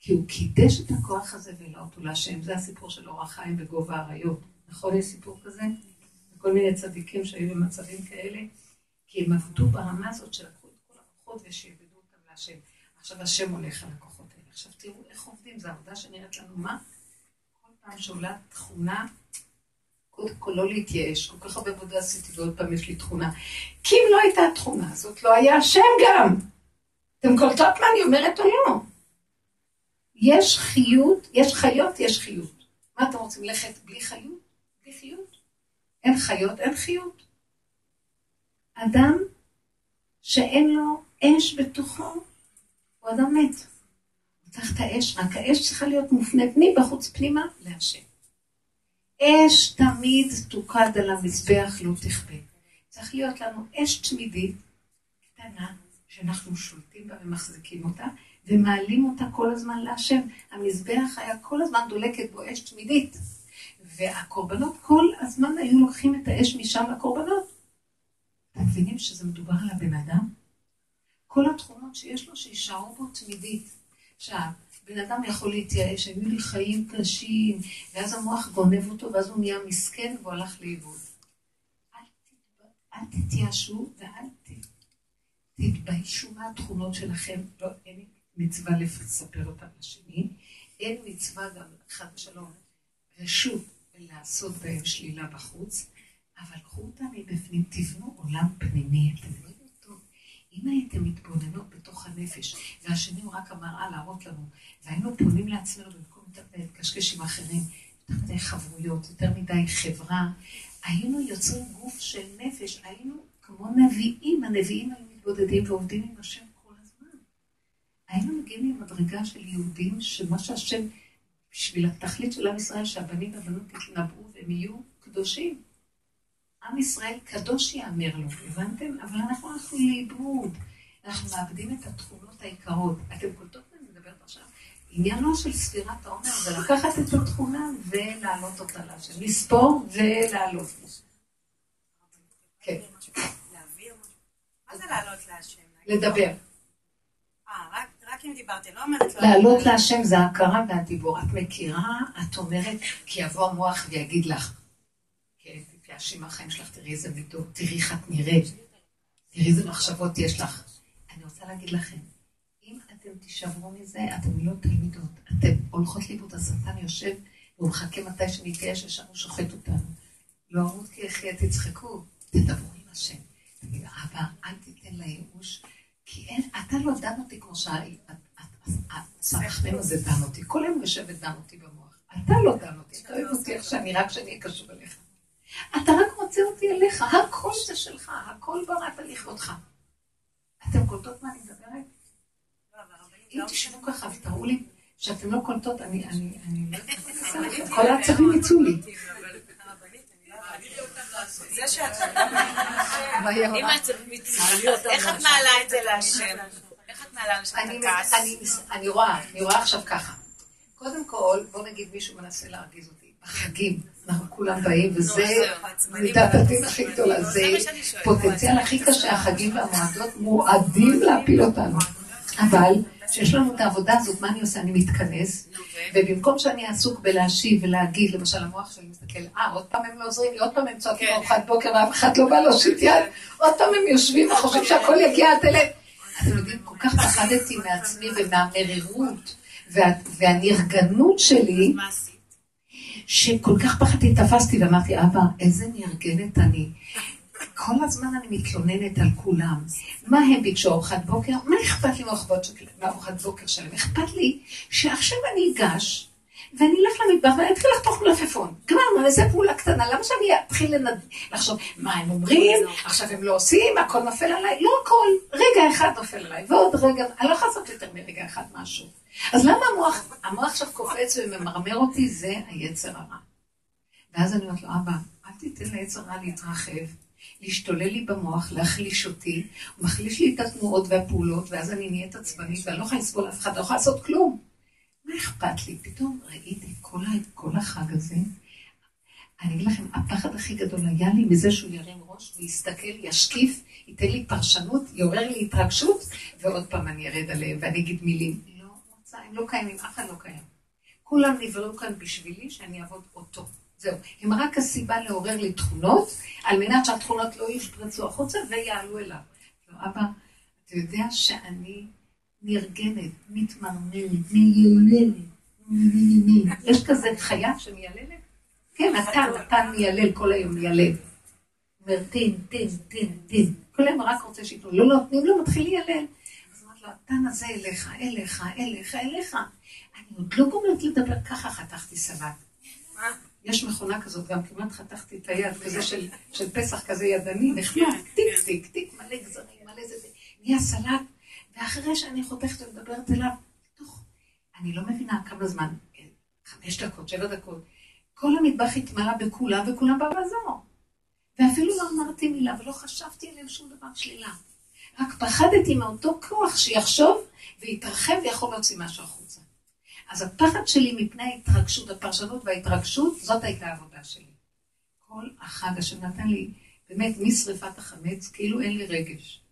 Speaker 4: כי הוא קידש את הכוח הזה והעלה אותו להשם. זה הסיפור של אור החיים בגובה האריות. נכון, יש סיפור כזה? וכל מיני צדיקים שהיו במצבים כאלה, כי הם עבדו ברמה הזאת שלקחו את כל הכוחות ושעבדו אותם להשם. עכשיו השם הולך על הכוחות האלה. עכשיו תראו איך עובדים, זו עבודה שנראית לנו מה? כל פעם שעולה תכונה, קודם כל לא להתייאש, כל כך הרבה עבודה עשיתי ועוד פעם יש לי תכונה. כי אם לא הייתה התכונה הזאת, לא היה השם גם. אתם קולטות מה אני אומרת או לא? יש חיות, יש חיות, יש חיות. מה אתם רוצים, ללכת בלי חיות? בלי חיות? אין חיות, אין חיות. אדם שאין לו אש בתוכו, הוא אדם מת. הוא צריך את האש, רק האש צריכה להיות מופנית מבחוץ פנימה להשם. אש תמיד תוקד על המזבח, לא תכבה. צריך להיות לנו אש תמידית, קטנה, שאנחנו שולטים בה ומחזיקים אותה, ומעלים אותה כל הזמן להשם. המזבח היה כל הזמן דולקת בו אש תמידית. והקורבנות כל הזמן היו לוקחים את האש משם לקורבנות. אתם מבינים שזה מדובר על הבן אדם? כל התכונות שיש לו, שישארו בו תמידית. עכשיו, בן אדם יכול להתייאש, היו לי חיים קשים, ואז המוח גונב אותו, ואז הוא נהיה מסכן והוא הלך לאיבוד. אל תתייאשו ואל תתביישו מהתכונות שלכם. לא, אין מצווה לספר אותם לשני, אין מצווה גם, חד ושלום, רשות לעשות בהם שלילה בחוץ, אבל קחו אותם מבפנים, תבנו עולם פנימי. אתם יודעים. אם הייתם מתבוננות בתוך הנפש, והשני הוא רק המראה להראות לנו, והיינו פונים לעצמנו במקום להתקשקש עם אחרים, יותר מדי חברויות, יותר מדי חברה, היינו יוצרים גוף של נפש, היינו כמו נביאים, הנביאים היו מתבודדים ועובדים עם השם כל הזמן. היינו מגיעים למדרגה של יהודים, שמה שהשם, בשביל התכלית של עם ישראל, שהבנים והבנות יתנבאו והם יהיו קדושים. עם ישראל קדוש יאמר לו, הבנתם? אבל אנחנו הלכנו לאיבוד. אנחנו מאבדים את התכונות היקרות. אתם קולטות אני מדברת עכשיו? עניינו של ספירת העומר זה לקחת את התכונה ולהעלות אותה להשם. לספור ולהעלות. כן.
Speaker 3: מה זה לעלות להשם?
Speaker 4: לדבר.
Speaker 3: אה, רק אם דיברתי, לא אומרת...
Speaker 4: לעלות להשם זה ההכרה והדיבור. את מכירה, את אומרת, כי יבוא המוח ויגיד לך, תתייאשי מהחיים שלך, תראי איזה מידות, תראי איך את נראית, תראי איזה מחשבות יש לך. אני רוצה להגיד לכם, אם אתם תישברו מזה, אתם לא תלמידות. אתם הולכות לאיבוד, השטן יושב והוא מחכה מתי שנתייאש, ישר הוא שוחט אותנו. לא אמות כי יחיה, תצחקו, תדברו עם השם. תגיד, אבא, אל תיתן לייאוש, כי אין, אתה לא דן אותי כמו שהסמכתנו הזה דן אותי. כל יום יושב ודן אותי במוח. אתה לא דן אותי, אתה אוהב אותי איך שאני, רק שאני אהיה קשור אליך. אתה רק רוצה אותי אליך, הכל זה שלך, הכל בראת לכבודך. אתם קולטות מה אני מדברת? אם תשבו ככה ותראו לי שאתם לא קולטות, אני, אני, אני לא כל העצבים יצאו לי.
Speaker 3: את איך את מעלה את זה להשם? איך את מעלה לשם את הכעס?
Speaker 4: אני רואה, אני רואה עכשיו ככה. קודם כל, בוא נגיד מישהו מנסה להרגיז אותי. בחגים, אנחנו כולם באים, וזה מידת הדין הכי גדולה. זה פוטנציאל הכי קשה, החגים והמועדות מועדים להפיל אותנו. אבל כשיש לנו את העבודה הזאת, מה אני עושה? אני מתכנס, ובמקום שאני עסוק בלהשיב ולהגיד, למשל המוח שלי מסתכל, אה, עוד פעם הם לא עוזרים לי, עוד פעם הם צועקים ארוחת בוקר ואף אחד לא בא להושיט יד, עוד פעם הם יושבים וחושבים שהכל יגיע עד אליהם. אתם יודעים, כל כך פחדתי מעצמי ומהמרירות והנרגנות שלי, שכל כך פחדתי, תפסתי ואמרתי, אבא, איזה נרגנת אני. כל הזמן אני מתלוננת על כולם. מה הם ביקשו ארוחת בוקר? מה אכפת לי מארוחת בוקר שלהם? אכפת לי שעכשיו אני אגש ואני אלך למטבח ואני אתחיל לחתוך מלפפון. גמרנו, איזה פעולה קטנה, למה שאני אתחיל לנד... לחשוב מה הם אומרים, עכשיו הם לא עושים, הכל נופל עליי? לא הכל, רגע אחד נופל עליי, ועוד רגע, אני לא יכולה לעשות יותר מרגע אחד משהו. אז למה המוח, המוח עכשיו קופץ וממרמר אותי? זה היצר הרע. ואז אני אומרת לו, אבא, אל תיתן ליצר הרע להתרחב. להשתולל לי במוח, להחליש אותי, הוא מחליש לי את התנועות והפעולות, ואז אני נהיית עצבנית, ואני לא יכולה לסבול אף אחד, לא יכולה לעשות כלום. מה אכפת לי? פתאום ראיתי כל, כל החג הזה, אני אגיד לכם, הפחד הכי גדול היה לי מזה שהוא ירים ראש ויסתכל, ישקיף, ייתן לי פרשנות, יעורר לי התרגשות, ועוד פעם אני ארד עליהם ואני אגיד מילים. לא רוצה, הם לא קיימים, אף אחד לא קיים. כולם נבראו כאן בשבילי שאני אעבוד אותו. זהו. הם רק הסיבה לעורר לי תכונות, על מנת שהתכונות לא ישפרצו החוצה ויעלו אליו. לא, אבא, אתה יודע שאני נרגנת, מתמרמרת, מייללת. יש כזה חיה שמייללת? כן, אתה, אתה מיילל כל היום, מיילל. אומר, תן, תן, תן, תן. כל היום רק רוצה שייתנו. לא נותנים לו, מתחיל ליילל. התן הזה אליך, אליך, אליך, אליך. אני עוד לא גומרת לדבר, ככה חתכתי סלט. יש מכונה כזאת, גם כמעט חתכתי את היד, כזה של, של פסח כזה ידני, נחמד, טיק טיק, טיק, מלא גזרים, מלא זה, נהיה סלט, ואחרי שאני חותכת ומדברת אליו, תוך, אני לא מבינה כמה זמן, חמש דקות, שבע דקות, כל המטבח התמלא בכולם, וכולם באו לעזור. ואפילו לא אמרתי מילה, ולא חשבתי עליהם שום דבר שלילה. רק פחדתי מאותו כוח שיחשוב ויתרחב ויכול להוציא משהו החוצה. אז הפחד שלי מפני ההתרגשות, הפרשנות וההתרגשות, זאת הייתה העבודה שלי. כל החג אשר נתן לי, באמת, משרפת החמץ, כאילו אין לי רגש.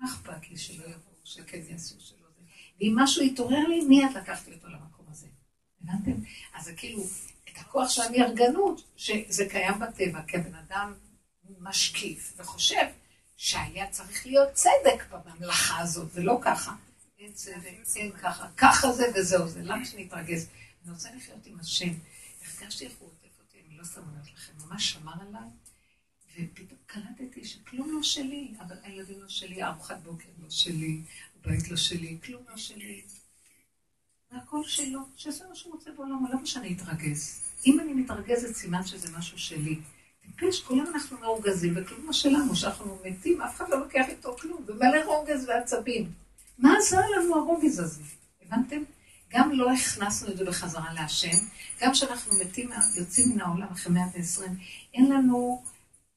Speaker 4: מה אכפת לי שלא יבואו, שכן יעשו, שלא זה. ואם משהו יתעורר לי, מיד לקחתי אותו למקום הזה. הבנתם? אז זה כאילו, את הכוח של המארגנות, שזה קיים בטבע, כי הבן אדם משקיף וחושב שהיה צריך להיות צדק בממלכה הזאת, זה לא ככה. אין צדק, אין ככה, ככה זה וזהו זה, למה שנתרגז? אני רוצה לחיות עם השם. הרגשתי איך הוא עוטף אותי, אני לא שמה לב לכם, ממש שמר עליי, ופתאום קלטתי שכלום לא שלי, אבל הילדים לא שלי, ארוחת בוקר לא שלי, הבית לא שלי, כלום לא שלי. והכל שלו, שזה מה שהוא רוצה בעולם, למה שאני אתרגז? אם אני מתרגזת, סימן שזה משהו שלי. טיפש, כולם אנחנו מרוגזים, וכלום לא שלנו, שאנחנו מתים, אף אחד לא לוקח איתו כלום, ומלא רוגז ועצבים. מה עזר לנו הרוגז הזה? הבנתם? גם לא הכנסנו את זה בחזרה להשם, גם כשאנחנו מתים, יוצאים מן העולם אחרי מאה ועשרים, אין לנו,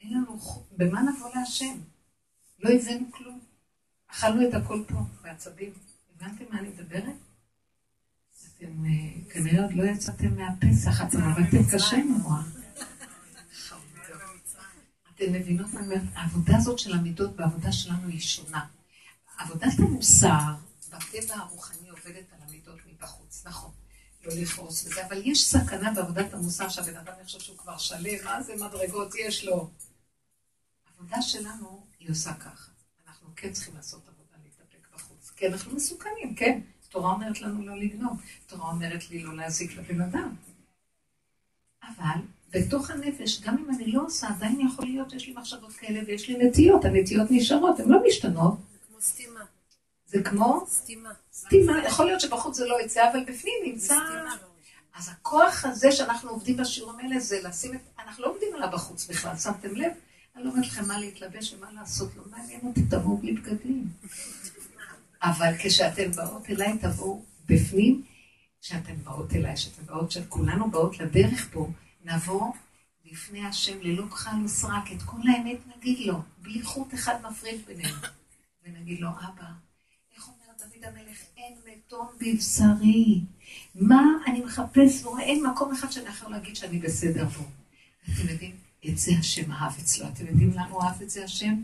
Speaker 4: אין לנו, במה נבוא להשם? לא הבאנו כלום. אכלנו את הכל פה, בעצבים. הבנתם מה אני מדברת? אתם אה, כנראה עוד לא יצאתם מהפסח, אתם עבדתם קשה נורא. אתם מבינות מה אומרת? העבודה הזאת של המידות בעבודה שלנו היא שונה. עבודת המוסר בטבע הרוחני עובדת על המידות מבחוץ, נכון. לא לפרוס וזה, אבל יש סכנה בעבודת המוסר שהבן אדם יחשוב שהוא כבר שלם, מה זה מדרגות יש לו. העבודה שלנו היא עושה ככה. אנחנו כן צריכים לעשות עבודה להתאפק בחוץ. כי אנחנו מסוכנים, כן. תורה אומרת לנו לא לגנוב, תורה אומרת לי לא להזיק לבן אדם. אבל בתוך הנפש, גם אם אני לא עושה, עדיין יכול להיות שיש לי מחשבות כאלה ויש לי נטיות, הנטיות נשארות, הן לא משתנות.
Speaker 3: כמו סתימה.
Speaker 4: זה כמו?
Speaker 3: סתימה.
Speaker 4: סתימה, יכול להיות שבחוץ זה לא יצא, אבל בפנים נמצא... אז הכוח הזה שאנחנו עובדים בשיעורים האלה זה לשים את... אנחנו לא עובדים עליו בחוץ בכלל, שמתם לב? אני לא אומרת לכם מה להתלבש ומה לעשות, לא מעניין אותי, תבואו בלי בגדים. אבל כשאתן באות אליי, תבואו בפנים, כשאתן באות אליי, כשאתן באות, כשכולנו באות לדרך פה, נבוא לפני השם ללא כחל וסרק, את כל האמת נגיד לו, בלי חוט אחד מפריד בינינו. ונגיד לו, אבא, איך אומר דוד המלך, אין מתום בבשרי. מה אני מחפש ורואה, אין מקום אחד שאני יכול להגיד שאני בסדר בו. אתם יודעים, את זה השם אהב אצלו. אתם יודעים למה הוא אהב את זה השם?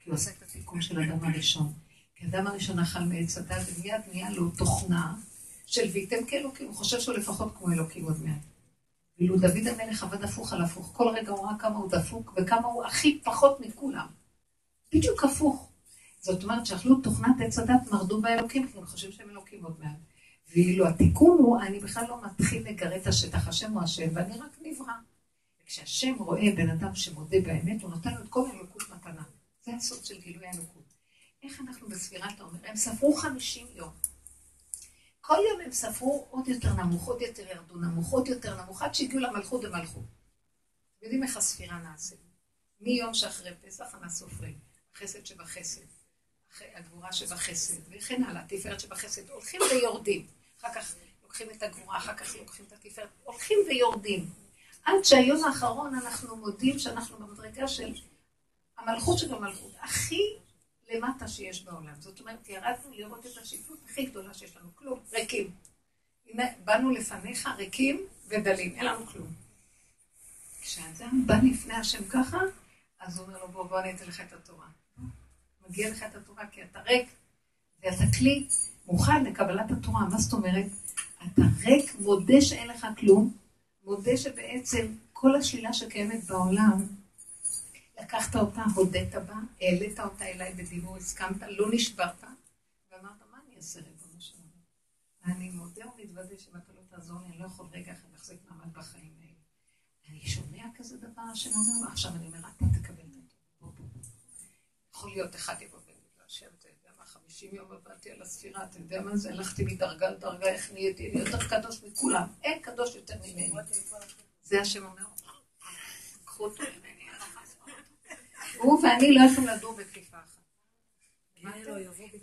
Speaker 4: כי הוא עושה את התיקון של אדם הראשון. כי אדם הראשון אכל מעץ הדת, ומיד נהיה לו תוכנה של ויתם כאלוקים, הוא חושב שהוא לפחות כמו אלוקים עוד מעט. ואילו דוד המלך עבד הפוך על הפוך, כל רגע הוא ראה כמה הוא דפוק וכמה הוא הכי פחות מכולם. בדיוק הפוך. זאת אומרת שאכלו תוכנת עץ הדת, מרדו באלוקים, כי הם חושבים שהם אלוקים עוד מעט. ואילו התיקון הוא, אני בכלל לא מתחיל לגרד את השטח, השם הוא השם, ואני רק נברא. וכשהשם רואה בן אדם שמודה באמת, הוא נותן לו את כל האלוקות מתנה. זה הסוד של גילוי האלוקות. איך אנחנו בספירת העומר? הם ספרו חמישים יום. כל יום הם ספרו עוד יותר נמוך, עוד יותר ירדו נמוך, עוד יותר נמוך, עד שהגיעו למלכות ומלכות. יודעים איך הספירה נעשית. מיום שאחרי פסח אנחנו סופרים. החסד שבחסד, הגבורה שבחסד, וכן הלאה, התפארת שבחסד. הולכים ויורדים. אחר כך לוקחים את הגבורה, אחר כך לוקחים את התפארת. הולכים ויורדים. עד שהיום האחרון אנחנו מודים שאנחנו במדרגה של המלכות שבמלכות. הכי למטה שיש בעולם. זאת אומרת, ירדנו לראות את השפלות הכי גדולה שיש לנו, כלום, ריקים. הנה, באנו לפניך ריקים ודלים, אין לנו כלום. כשאדם בא לפני השם ככה, אז הוא אומר לו, בוא, בוא אני אתן לך את התורה. מגיע לך את התורה כי אתה ריק, ואתה כלי מוכן לקבלת התורה. מה זאת אומרת? אתה ריק, מודה שאין לך כלום, מודה שבעצם כל השלילה שקיימת בעולם, לקחת אותה, הודית בה, העלית אותה אליי בדיבור, הסכמת, לא נשברת, ואמרת, מה אני אעשה ריבונו ואני מודה ומתוודה שאם אתה לא תעזור לי, אני לא יכול רגע אחד להחזיק מעמד בחיים האלה. אני שומע כזה דבר, השם אומר, עכשיו אני אומר, אתה תקבל את הטוב. יכול להיות אחד יבוא ויגיד לו, השם, אתה יודע מה, חמישים יום עבדתי על הספירה, אתה יודע מה זה? הלכתי מדרגה לדרגה, איך נהייתי יותר קדוש מכולם. אין קדוש יותר ממני. זה השם אומר, קחו אותו ממני. הוא ואני לא יכולים לדור בכפיפה אחת.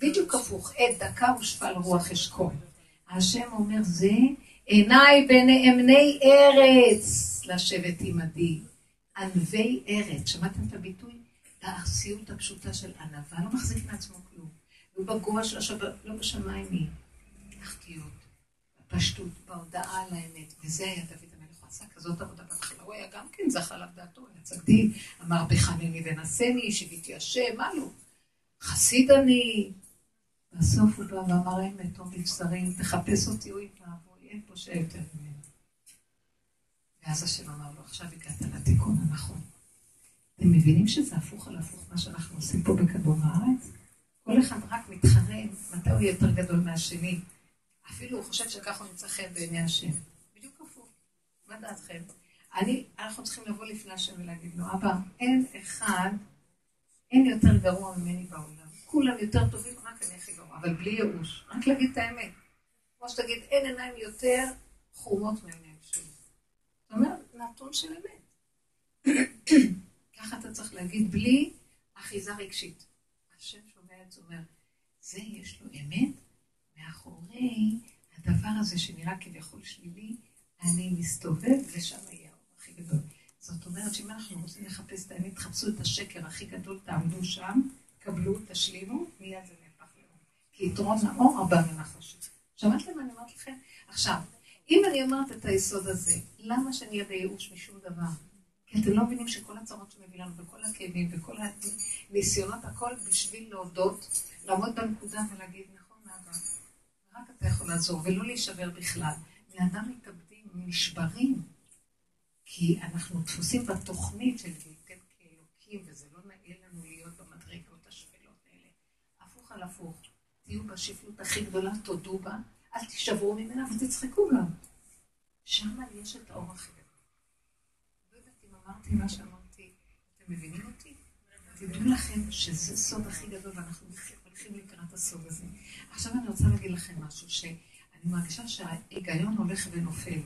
Speaker 4: בדיוק הפוך, עת דקה ושפל רוח אשכול. השם אומר, זה עיניי בנאמני ארץ לשבת עמדי. ענבי ארץ, שמעתם את הביטוי? הארסיות הפשוטה של ענווה, לא מחזיק מעצמו כלום. ובגובה של השבת, לא בשמיים היא. אחתיות, בפשטות, בהודעה על האמת. וזה היה דוד הוא עשה כזאת עבודה בהתחלה. הוא היה גם כן זכה עליו דעתו, היה צדיק, אמר בחנני ונשני, שיביתי השם, מה לא? חסיד אני. בסוף הוא בא ואמר האמת, טוב לבשרים, תחפש אותי, אוי ואבוי, אין פה שיותר ממנו. ואז השם אמר לו, עכשיו הגעת לתיקון הנכון. אתם מבינים שזה הפוך על הפוך מה שאנחנו עושים פה בכדור הארץ? כל אחד רק מתחרה מתי הוא יהיה יותר גדול מהשני. אפילו הוא חושב שככה הוא נמצא חן בעיני השם. מה דעתכם? אני, אנחנו צריכים לבוא לפני השם ולהגיד לו, אבא, אין אחד, אין יותר גרוע ממני בעולם. כולם יותר טובים, רק אני הכי גרוע, אבל בלי ייאוש. רק להגיד את האמת. כמו שתגיד, אין עיניים יותר חומות מעיניים שלי. זאת אומרת, נתון של אמת. ככה אתה צריך להגיד, בלי אחיזה רגשית. השם שומע את זה, אומר, זה יש לו אמת, מאחורי הדבר הזה שנראה כביכול שלילי, אני מסתובב ושם יהיה האור הכי גדול. זאת אומרת שאם אנחנו רוצים לחפש את האמת, תחפשו את השקר הכי גדול, תעמדו שם, קבלו, תשלימו, מיד זה נהפך לאור. כי יתרון האור הבא מנחש. שמעתם מה אני אומרת לכם? עכשיו, אם אני אומרת את היסוד הזה, למה שאני אהיה בייאוש משום דבר? כי אתם לא מבינים שכל הצרות שמביא לנו, וכל הכאבים, וכל הניסיונות, הכל בשביל להודות, לעמוד בנקודה ולהגיד, נכון, אבא, רק אתה יכול לעזור, ולא להישבר בכלל. בני אדם נשברים, כי אנחנו דפוסים בתוכנית של להתן כאלוקים, וזה לא נאה לנו להיות במדרגות השפלות האלה. הפוך על הפוך, תהיו בשפלות הכי גדולה, תודו בה, אל תישברו ממנה ותצחקו גם. שם יש את האור הכי אמרתי מה שאמרתי, אתם מבינים אותי? תדעו לכם שזה סוד הכי גדול, ואנחנו הולכים לקראת הסוד הזה. עכשיו אני רוצה להגיד לכם משהו, שאני מרגישה שההיגיון הולך ונופל.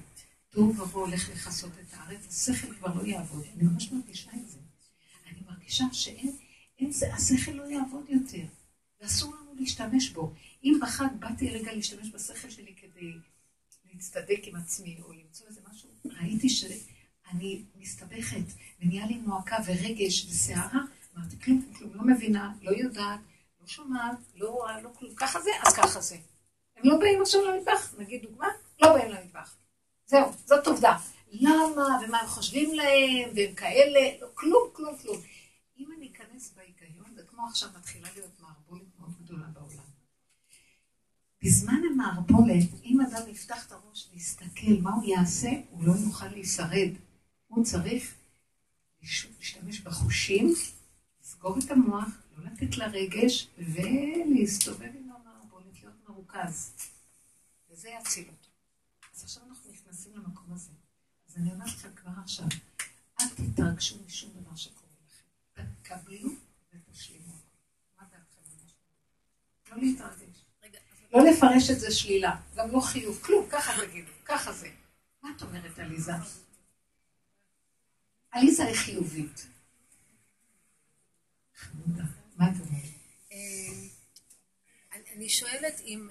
Speaker 4: תוהו ובוהו הולך לכסות את הארץ, השכל כבר לא יעבוד. אני ממש מרגישה את זה. אני מרגישה שאין, אין זה, השכל לא יעבוד יותר, ואסור לנו להשתמש בו. אם בחג באתי רגע להשתמש בשכל שלי כדי להצטדק עם עצמי, או למצוא איזה משהו, ראיתי ש... אני מסתבכת, ונהיה לי מועקה ורגש וסערה, אמרתי, כלום, כלום, לא מבינה, לא יודעת, לא שומעת, לא רואה, לא כלום, ככה זה, אז ככה זה. הם לא באים עכשיו למטבח, נגיד דוגמה, לא באים למטבח. זהו, זאת עובדה. למה, ומה הם חושבים להם, והם כאלה, לא, כלום, כלום, כלום. אם אני אכנס בהיגיון, זה כמו עכשיו מתחילה להיות מערבולת מאוד גדולה בעולם. בזמן המערבולת, אם אדם יפתח את הראש ויסתכל מה הוא יעשה, הוא לא יוכל להישרד. הוא צריך להשתמש בחושים, לסגור את המוח, לא לתת לרגש, ולהסתובב עם מרוכז. וזה יציל אותו. אז עכשיו אנחנו נכנסים למקום הזה. אז אני אומרת לכם כבר עכשיו, אל תתרגשו משום דבר שקורה לכם. תקבלו ותשלימו. מה דעתכם לא להתרגש. לא לפרש את זה שלילה, גם לא חיוב, כלום, ככה תגידו, ככה זה. מה את אומרת, עליזה? עליזה היא חיובית. מה את אומרת?
Speaker 1: אני שואלת אם,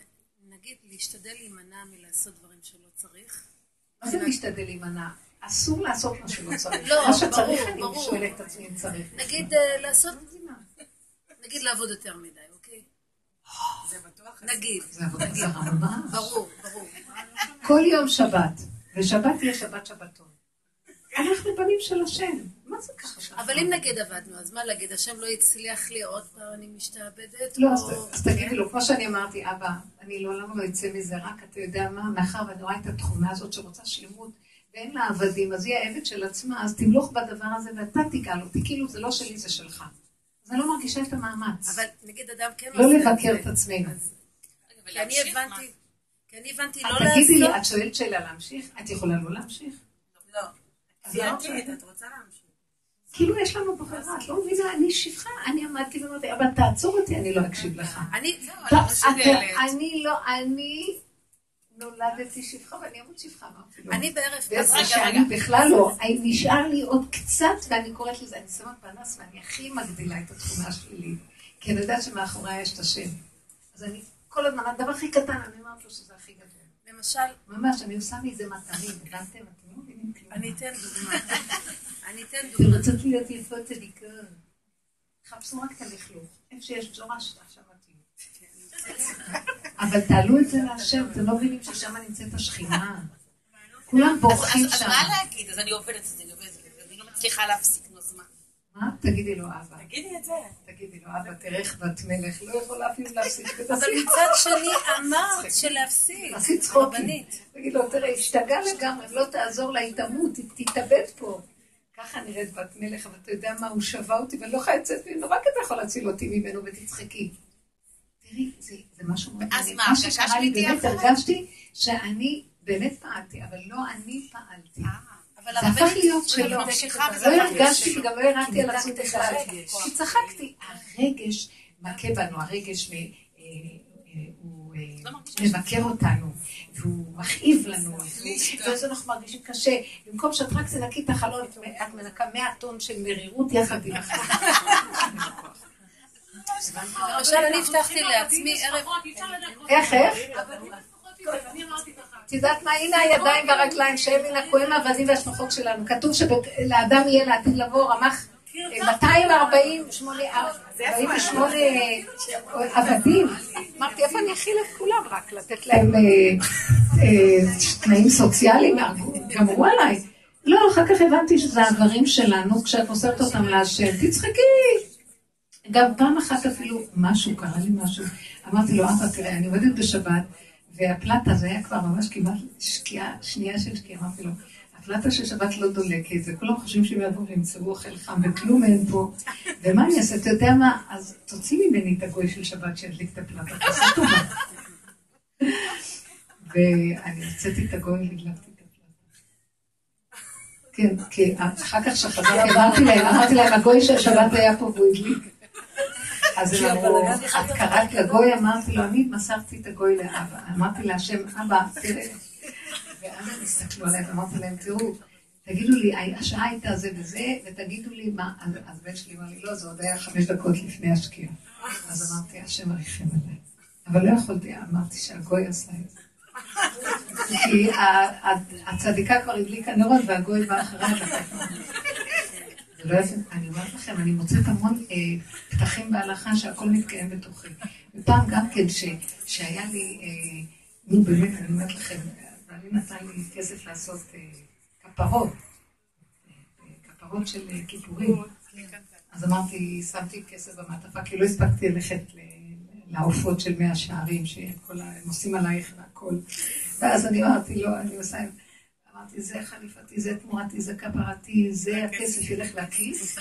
Speaker 1: נגיד, להשתדל להימנע מלעשות דברים שלא צריך.
Speaker 4: מה זה להשתדל להימנע? אסור לעשות מה שלא צריך. לא, מה שצריך, אני שואלת את עצמי אם צריך.
Speaker 1: נגיד אה, לעשות, נגיד לעבוד יותר מדי, אוקיי?
Speaker 3: זה בטוח.
Speaker 1: נגיד.
Speaker 4: זה עבודה זרה ממש.
Speaker 1: ברור, ברור.
Speaker 4: כל יום שבת, ושבת תהיה שבת שבתון. אנחנו בנים של השם. מה זה ככה?
Speaker 1: אבל אם נגיד עבדנו, אז מה להגיד? השם לא הצליח לי עוד פעם, אני משתעבדת?
Speaker 4: לא, אז תגידי לו, כמו שאני אמרתי, אבא, אני לעולם לא אצא מזה, רק אתה יודע מה, מאחר ואני רואה את התכונה הזאת שרוצה שלמות, ואין לה עבדים, אז היא העבד של עצמה, אז תמלוך בדבר הזה ואתה תיגע אותי, כאילו זה לא שלי, זה שלך. אז אני לא מרגישה את המאמץ.
Speaker 1: אבל נגיד אדם כן...
Speaker 4: לא לבקר את עצמנו.
Speaker 1: כי אני הבנתי... כי אני הבנתי לא לעשות... תגידי
Speaker 4: לי, את שואלת שאלה להמשיך? את יכולה לא להמשיך?
Speaker 3: לא. כפייתית, את רוצה להמשיך.
Speaker 4: כאילו יש לנו ברירה, את לא מבינה, אני שפחה, אני עמדתי ואמרתי, אבל תעצור אותי, אני לא אקשיב לך. אני לא, אני לא, אני נולדתי שפחה ואני אמות שפחה, אמרתי לו.
Speaker 1: אני בערב
Speaker 4: כזה. שאני בכלל לא, נשאר לי עוד קצת, ואני קוראת לזה, אני שמה פנס ואני הכי מגדילה את התכונה שלי, כי אני יודעת שמאחורי יש את השם. אז אני כל הזמן, הדבר הכי קטן, אני אומרת לו שזה הכי גדול.
Speaker 1: למשל...
Speaker 4: ממש, אני עושה מזה מטרים, הבנתם?
Speaker 1: אני אתן דוגמה. אני אתן דוגמה.
Speaker 4: רוצות להיות יפות צדיקות. חפשו רק את הלכלוך. איפה שיש ג'ורש, עכשיו מתאים. אבל תעלו את זה להשם, אתם לא מבינים ששם נמצאת השכינה. כולם בורחים שם.
Speaker 3: אז מה להגיד? אז אני עובדת את זה, אני עובדת את זה, אני לא מצליחה להפסיק.
Speaker 4: מה? תגידי לו אבא.
Speaker 3: תגידי את זה.
Speaker 4: תגידי לו אבא, איך בת מלך, לא יכולה אפילו להפסיק
Speaker 1: אבל מצד שני אמרת שלהפסיק.
Speaker 4: עשית צחוקים. תגיד לו, תראה, השתגע לגמרי, לא תעזור לה, היא תמות, היא תתאבד פה. ככה נראית בת מלך, אבל אתה יודע מה, הוא שווה אותי ואני לא יכולה לצאת ממנו, רק אתה יכול להציל אותי ממנו ותצחקי. תראי, זה משהו מאוד
Speaker 3: מעניין. מה שקרה לי,
Speaker 4: באמת הרגשתי שאני באמת פעלתי, אבל לא אני פעלתי. זה הפך להיות שלו. לא הרגשתי וגם לא הרמתי על עצמי בכלל. כי צחקתי. הרגש מכה בנו, הרגש אה, אה, הוא אה, לא מבקר אותנו, והוא מכאיב לנו, ואז אנחנו מרגישים קשה. במקום שאת רק תנקי את החלון, את מנקה 100 טון של מרירות יחד עם החלון.
Speaker 1: למשל, אני הבטחתי לעצמי ערב...
Speaker 4: איך, איך? את יודעת מה? הנה הידיים והרגליים, שאין מן הכהן העבדים והשמחות שלנו. כתוב שלאדם יהיה לעתיד לבוא רמ"ח 248 עבדים. אמרתי, איפה אני אכיל את כולם? רק לתת להם אה, אה, תנאים סוציאליים? גמרו עליי. לא, אחר כך הבנתי שזה האיברים שלנו, כשאת מוסרת אותם להשם, תצחקי. גם פעם אחת אפילו משהו, קרה לי משהו. אמרתי לו, אבא, תראה, אני עובדת בשבת, והפלטה זה היה כבר ממש כמעט שקיעה, שנייה של שקיעה, אמרתי לו, הפלטה של שבת לא דולקת, וכולם חושבים שהם יבואו וימצאו אוכל חם, וכלום אין פה, ומה אני אעשה, אתה יודע מה, אז תוציא ממני את הגוי של שבת שידליק את הפלטה, תעשה טובה. ואני הוצאתי את הגוי והדלקתי את הפלטה. כן, כי אחר כך שחזרתי, אמרתי להם, אמרתי להם, הגוי של שבת היה פה והוא הדליק. אז הם אמרו, את קראת לגוי? אמרתי לו, אני מסרתי את הגוי לאבא. אמרתי להשם, אבא, תראה. ואז הם הסתכלו עליי ואמרתי להם, תראו, תגידו לי, השעה הייתה זה וזה, ותגידו לי מה, אז בן שלי אמר לי, לא, זה עוד היה חמש דקות לפני השקיעה. אז אמרתי, השם מריחם עליי. אבל לא יכולתי, אמרתי שהגוי עשה את זה. כי הצדיקה כבר הדליקה נרות והגוי בא אחריי. לא אני אומרת לכם, אני מוצאת המון אה, פתחים בהלכה שהכל מתקיים בתוכי. ופעם גם כן, שהיה לי, אה, נו באמת, אני אומרת לכם, ואני נתן לי כסף לעשות אה, כפרות, כפרות של כיפורים. אז אמרתי, שמתי כסף במעטפה, כי לא הספקתי ללכת לעופות של מאה שערים, שהם עושים עלייך והכל. ואז אני אמרתי, לא, אני עושה... אמרתי, זה חליפתי, זה תמורתי, זה כפרתי, זה הכסף ילך לכיס, זה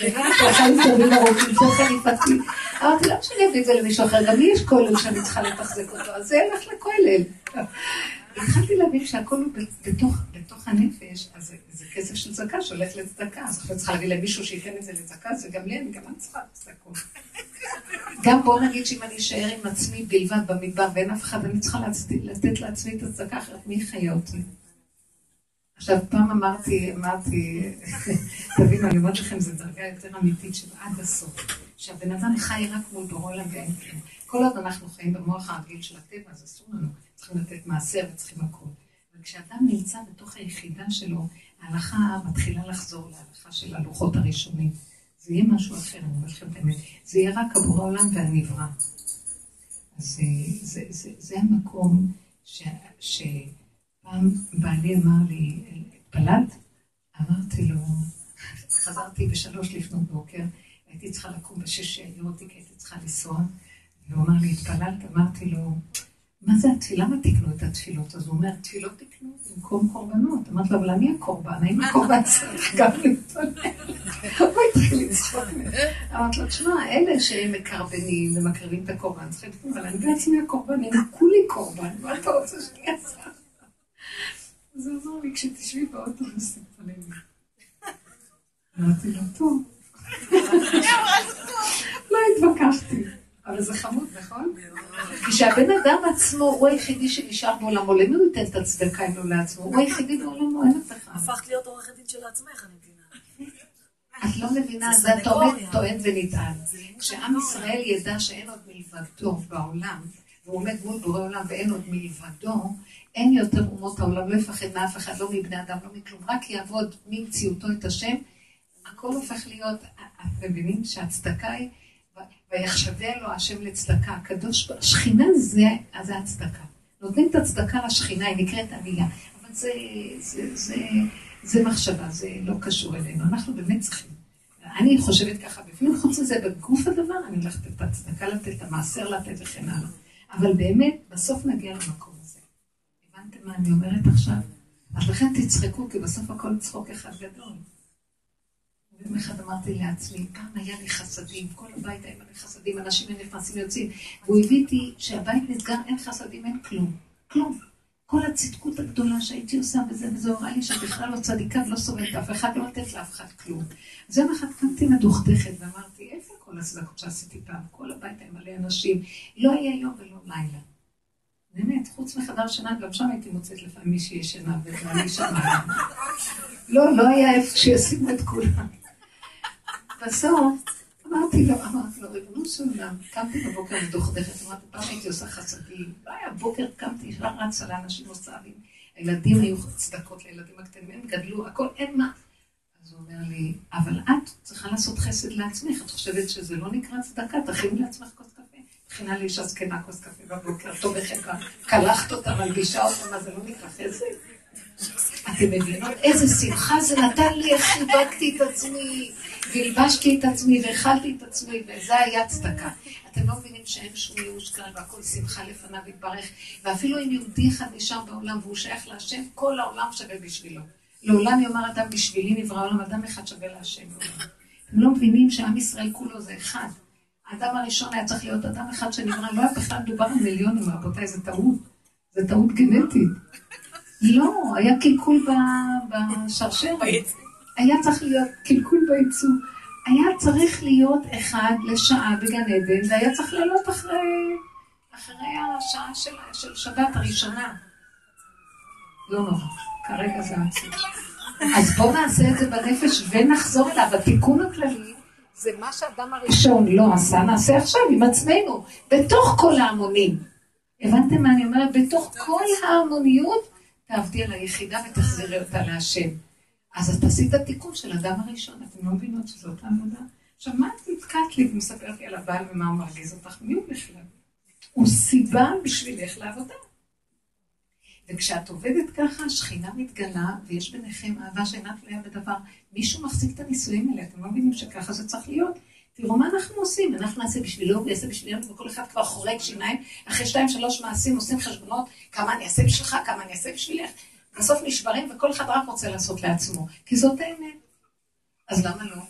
Speaker 4: חליפתי. אמרתי, למה שאני אביא את זה למישהו אחר? גם לי יש כולל שאני צריכה לתחזק אותו, אז זה ילך לכולל. התחלתי להבין שהכל הוא בתוך הנפש, אז זה כסף של צדקה שהולך לצדקה, אז עכשיו צריכה להביא למישהו שייתן את זה לצדקה, זה גם לי, אני גם אני צריכה צדקות. גם בוא נגיד שאם אני אשאר עם עצמי בלבד במדבר ואין אף אחד, אני צריכה לתת לעצמי את הצדקה, אחרת מי יחיה אותי? עכשיו, פעם אמרתי, אמרתי, תבינו, אני אומרת לכם, זו דרגה יותר אמיתית של עד הסוף. שהבן אדם חי רק מול בורא עולם ואין כלום. כל עוד אנחנו חיים במוח הרגיל של הטבע, אז אסור לנו. צריכים לתת מעשר וצריכים הכול. אבל כשאדם נמצא בתוך היחידה שלו, ההלכה מתחילה לחזור להלכה של הלוחות הראשונים. זה יהיה משהו אחר, אני אומרת לכם באמת. זה יהיה רק הבורא עולם והנברא. אז אה, זה, זה, זה המקום ש... ש פעם בעלי אמר לי, התפללת? אמרתי לו, חזרתי בשלוש לפנות בוקר, הייתי צריכה לקום בשש לראות כי הייתי צריכה לנסוע, והוא אמר לי, התפללת? אמרתי לו, מה זה התפילה? למה תקנו את התפילות? אז הוא אומר, תפילות תקנו במקום קורבנות. אמרת לו, אבל אני הקורבן, האם הקורבן צריך גם להתפלל? הוא התחיל לצחוק. אמרת לו, תשמע, אלה שהם מקרבנים ומקריבים את הקורבן, צריכים לתקנו, אבל אני בעצמי הקורבן, אני כולי קורבן, מה אתה רוצה שאני אעשה? אז הוא אמר לי, כשתשבי באוטובוס, תתפללי. אמרתי לו, טוב. לא התווכחתי. אבל זה חמוד, נכון? כשהבן אדם עצמו הוא היחידי שנשאר בעולמו, למי הוא ייתן את הצדקה אם לא לעצמו? הוא היחידי בעולמו, אין אף אחד.
Speaker 3: הפכת להיות עורכת דין של עצמך, אני מבינה.
Speaker 4: את לא מבינה, זה טוען ונטען. כשעם ישראל ידע שאין עוד מלבדו בעולם, והוא עומד מול בורא עולם ואין עוד מלבדו, אין יותר אומות העולם, לא יפחד מאף אחד, לא מבני אדם, לא מכלום, רק יעבוד ממציאותו את השם, הכל הופך להיות, אתם מבינים שהצדקה היא ויחשביה לו השם לצדקה. הקדוש, השכינה זה, זה הצדקה. נותנים את הצדקה לשכינה, היא נקראת עלייה. אבל זה, זה, זה, זה מחשבה, זה לא קשור אלינו. אנחנו באמת צריכים. אני חושבת ככה בפנים, חוץ מזה, בגוף הדבר, אני הולכת את הצדקה לתת, את המעשר לתת וכן הלאה. אבל באמת, בסוף נגיע למקום מה אני אומרת עכשיו? אז לכן תצחקו, כי בסוף הכל צחוק אחד גדול. יום אחד אמרתי לעצמי, פעם היה לי חסדים, כל הבית היה לי חסדים, אנשים נכנסים ויוצאים, והוא הביא איתי שהבית נסגר, אין חסדים, אין כלום, כלום. כל הצדקות הגדולה שהייתי עושה בזה, וזה הוראה לי שאת בכלל לא צדיקה ולא סובלת אף אחד, לא לתת לאף אחד כלום. אז יום אחד קמתי מדוכדכת ואמרתי, איפה כל הצדקות שעשיתי פעם? כל הבית היה מלא אנשים, לא היה יום ולא לילה. באמת, חוץ מחדר שינה, גם שם הייתי מוצאת לפעמים מישהי ישנה, ואני שמה. לא, לא היה איפה שישימו את כולם. בסוף אמרתי לו, אמרתי לו, ריבונו של עולם, קמתי בבוקר מדוכדכת, אמרתי, פעם הייתי עושה חסדים, לא היה בוקר, קמתי, ישר רצה לאנשים עושה לי, הילדים היו צדקות לילדים הקטנים, הם גדלו, הכל, אין מה. אז הוא אומר לי, אבל את צריכה לעשות חסד לעצמך, את חושבת שזה לא נקרא צדקה, תכיני לעצמך כוס קפה. מכינה לאישה זקנה כוס קפה בבוקר, תומכת בה, קלחת אותה, מלבישה אותה, מה זה לא נקרא חסד? אתם מבינות איזה שמחה זה נתן לי, איך חיבקתי את עצמי, והלבשתי את עצמי, והאכלתי את עצמי, וזה היה צדקה. אתם לא מבינים שאין שום ייאוש כאן, והכל שמחה לפניו יתברך, ואפילו אם יהודי אחד נשאר בעולם והוא שייך להשם, כל העולם שווה בשבילו. לעולם יאמר אדם בשבילי נברא עולם, אדם אחד שווה להשם. אתם לא מבינים שעם ישראל כולו זה אחד. האדם הראשון היה צריך להיות אדם אחד שנברא, לא היה בכלל מדובר על מיליונים, רבותיי, זה טעות. זה טעות גנטית. לא, היה קלקול בשרשרת. היה צריך להיות קלקול בייצור. היה צריך להיות אחד לשעה בגן עדן, והיה צריך לעלות אחרי, אחרי השעה של, של שבת הראשונה. לא נורא, כרגע זה עצוב. אז בואו נעשה את זה בנפש ונחזור אליו. התיקון הכללי זה מה שאדם הראשון לא עשה, נעשה עכשיו עם עצמנו, בתוך כל ההמונים. הבנתם מה אני אומרת? בתוך כל ההמוניות תעבדי על היחידה ותחזירי אותה להשם. אז את עשית תיקון של אדם הראשון, אתם לא מבינות שזאת העבודה? עכשיו, מה את נתקעת לי ומספרת לי על הבעל ומה הוא מרגיז אותך? מי הוא בכלל? הוא סיבה בשבילך לעבודה. וכשאת עובדת ככה, השכינה מתגלה, ויש ביניכם אהבה שאינה תלויה בדבר. מישהו מחזיק את הנישואים האלה, אתם לא מבינים שככה זה צריך להיות? תראו מה אנחנו עושים, אנחנו נעשה בשבילו, הוא יעשה בשבילנו, וכל אחד כבר חורק שיניים, אחרי שתיים שלוש מעשים עושים חשבונות, כמה אני אעשה בשבילך, כמה אני אעשה בשבילך. בסוף נשברים, וכל אחד רק רוצה לעשות לעצמו, כי זאת האמת. אז למה לא?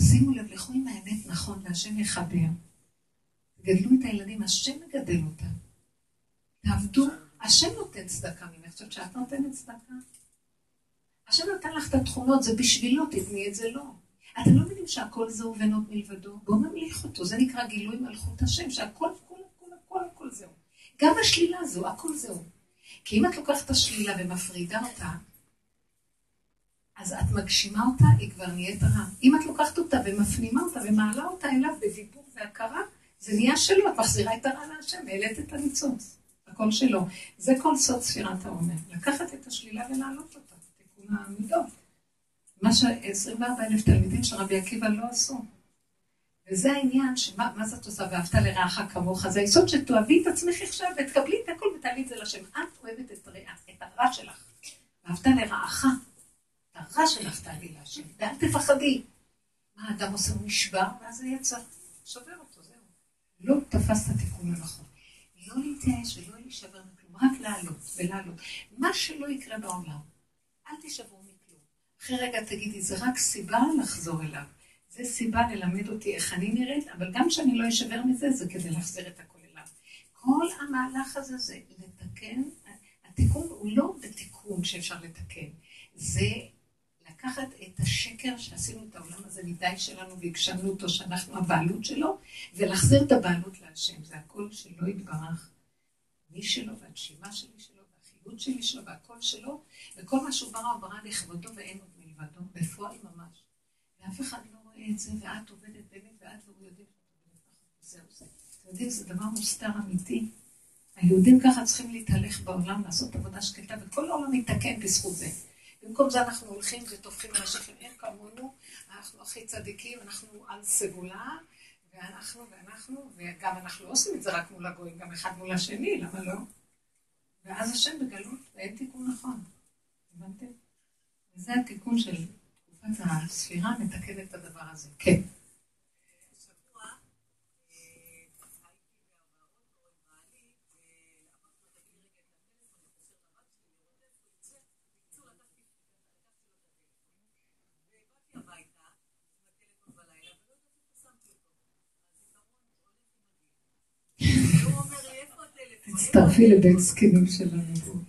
Speaker 4: שימו לב, לכו עם האמת נכון, והשם יחבר. גדלו את הילדים, השם מגדל אותם. תעבדו, השם נותן צדקה ממך. חושבת שאת נותנת צדקה? השם נתן לך את התכונות, זה בשבילו, תתני את זה לא. אתם לא מבינים שהכל זהו עוד מלבדו? בואו נמליך אותו, זה נקרא גילוי מלכות השם, שהכל, הכל, הכל, הכל, הכל זהו. גם השלילה הזו, הכל זהו. כי אם את לוקחת את השלילה ומפרידה אותה, אז את מגשימה אותה, היא כבר נהיית רע. אם את לוקחת אותה ומפנימה אותה ומעלה אותה אליו בדיבור והכרה, זה נהיה שלו, את מחזירה את הרע להשם, העלית את הניצוץ. הכל שלו. זה כל סוד ספירת העומר. לקחת את השלילה ולהעלות אותה, תיקון המידות. מה ש-24 אלף תלמידים של רבי עקיבא לא עשו. וזה העניין, שמה זאת עושה, ואהבת לרעך כמוך, זה היסוד שתאהבי את עצמך עכשיו ותקבלי את הכל ותעלי את זה לשם. את אוהבת את, הרע, את הרע שלך. ואהבת לרעך, את הרע שלך תעלי להשם, ואל תפחדי. מה האדם עושה, הוא נשבר, ואז זה יצא, שובר אותו, זהו. לא תפסת תיקון הנכון. לא להתייאש ולא רק לעלות ולעלות. מה שלא יקרה בעולם, אל תישברו מכלום. אחרי רגע תגידי, זה רק סיבה לחזור אליו. זה סיבה ללמד אותי איך אני נראית, אבל גם שאני לא אשבר מזה, זה כדי להחזיר את הכל אליו. כל המהלך הזה זה לתקן, התיקון הוא לא בתיקון שאפשר לתקן, זה לקחת את השקר שעשינו את העולם הזה מדי שלנו והגשמנו אותו, שאנחנו הבעלות שלו, ולהחזיר את הבעלות להשם. זה הכל שלא יתברך. מי שלו, והנשימה שלי שלו, והחיות שלי שלו, והכל שלו, וכל מה שהוא ברא, הוא ברא לכבודו ואין עוד מלבדו, בפועל ממש. ואף אחד לא רואה את זה, ואת עובדת באמת, ואת והוא יודעים זהו זה. אתם יודעים, זה דבר מוסתר אמיתי. היהודים ככה צריכים להתהלך בעולם, לעשות עבודה שקטה, וכל העולם מתקן בזכות זה. במקום זה אנחנו הולכים וטופחים אנשים, אין כמונו, אנחנו הכי צדיקים, אנחנו על סגולה, ואנחנו ואנחנו, וגם אנחנו לא עושים את זה רק מול הגויים, גם אחד מול השני, למה לא? ואז השם בגלות, ואין תיקון נכון. הבנתם? וזה התיקון של תקופת הספירה, מתקן את הדבר הזה. כן. תצטרפי לבית זקנים שלנו.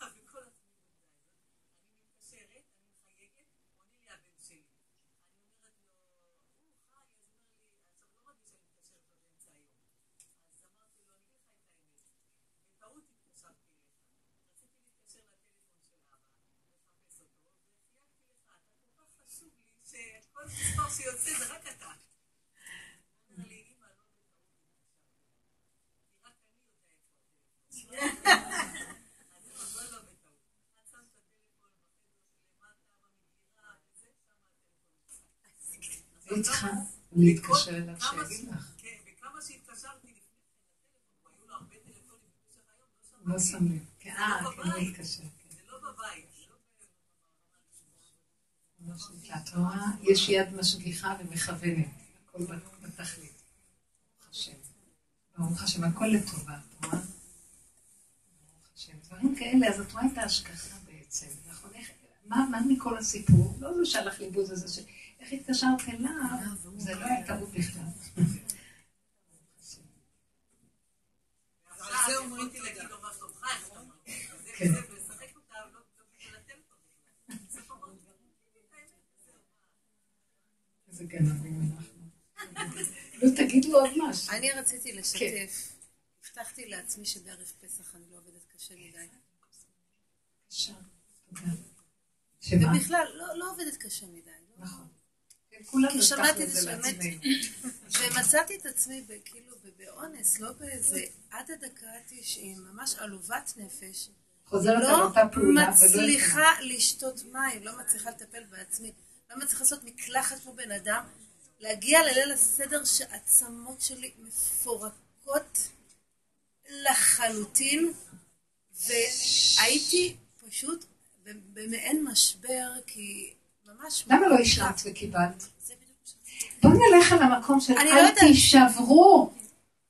Speaker 4: היא צריכה להתקשר אליו שיגיד לך. כן, וכמה שהתקשרתי לפני כן, היו לו הרבה טלפונים במשך היום, לא שם לב. כן, אה, כן, הוא התקשר. כן. זה לא בבית. לא את רואה, יש יד משגיחה ומכוונת, הכל בתכלית. ברוך השם. ברוך השם, הכל לטובה, את רואה? ברוך השם. דברים כאלה, אז את רואה את ההשגחה בעצם, נכון? מה מכל הסיפור? לא זה שהלך לאיבוד הזה, איך התקשרת אליו, זה לא היה טעות בכלל. כן. איזה גנבים אנחנו. לא תגידו עוד משהו.
Speaker 1: אני רציתי לשתף. כן. הבטחתי לעצמי שבערב פסח אני לא עובדת קשה מדי.
Speaker 4: קשה,
Speaker 1: תודה. ובכלל, לא, לא עובדת קשה מדי. נכון. כי שמעתי את זה שבאמת, ומצאתי את עצמי כאילו באונס, לא באיזה, עד הדקה ה-90, ממש עלובת נפש.
Speaker 4: חוזרת על אותה פעולה.
Speaker 1: לא מצליחה לשתות מים, לא מצליחה לטפל בעצמי, לא מצליחה לעשות מקלחת כמו בן אדם, להגיע לליל הסדר שהעצמות שלי מפורקות לחלוטין, והייתי פשוט במעין משבר, כי ממש...
Speaker 4: למה לא השלמת וקיבלת? בוא נלך על המקום של לא אל תישברו,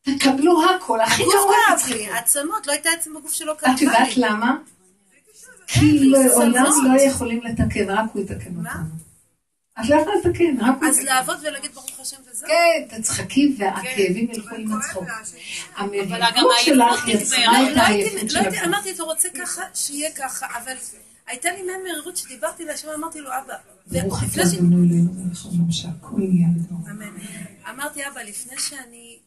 Speaker 4: תקבלו הכל, הכי
Speaker 1: גרוע אצלי. עצמות, לא הייתה עצם בגוף שלא קרה.
Speaker 4: את יודעת למה? כי לעולם לא יכולים לתקן, רק הוא יתקן אותנו. את לא יכולה לתקן, רק
Speaker 1: אז לעבוד ולהגיד ברוך השם וזהו.
Speaker 4: כן, תצחקי והכאבים כן. ילכו עם הצחוק. המריבות שלך יצרה את העייפות
Speaker 1: שלך. אמרתי, אתה רוצה ככה, שיהיה ככה, אבל הייתה לי מעין מרירות שדיברתי להשם, אמרתי לו, אבא,
Speaker 4: ברוך אתה אדוני אלוהינו ולכם שהכל יהיה בדור.
Speaker 1: אמן. אמרתי, אבא, לפני שאני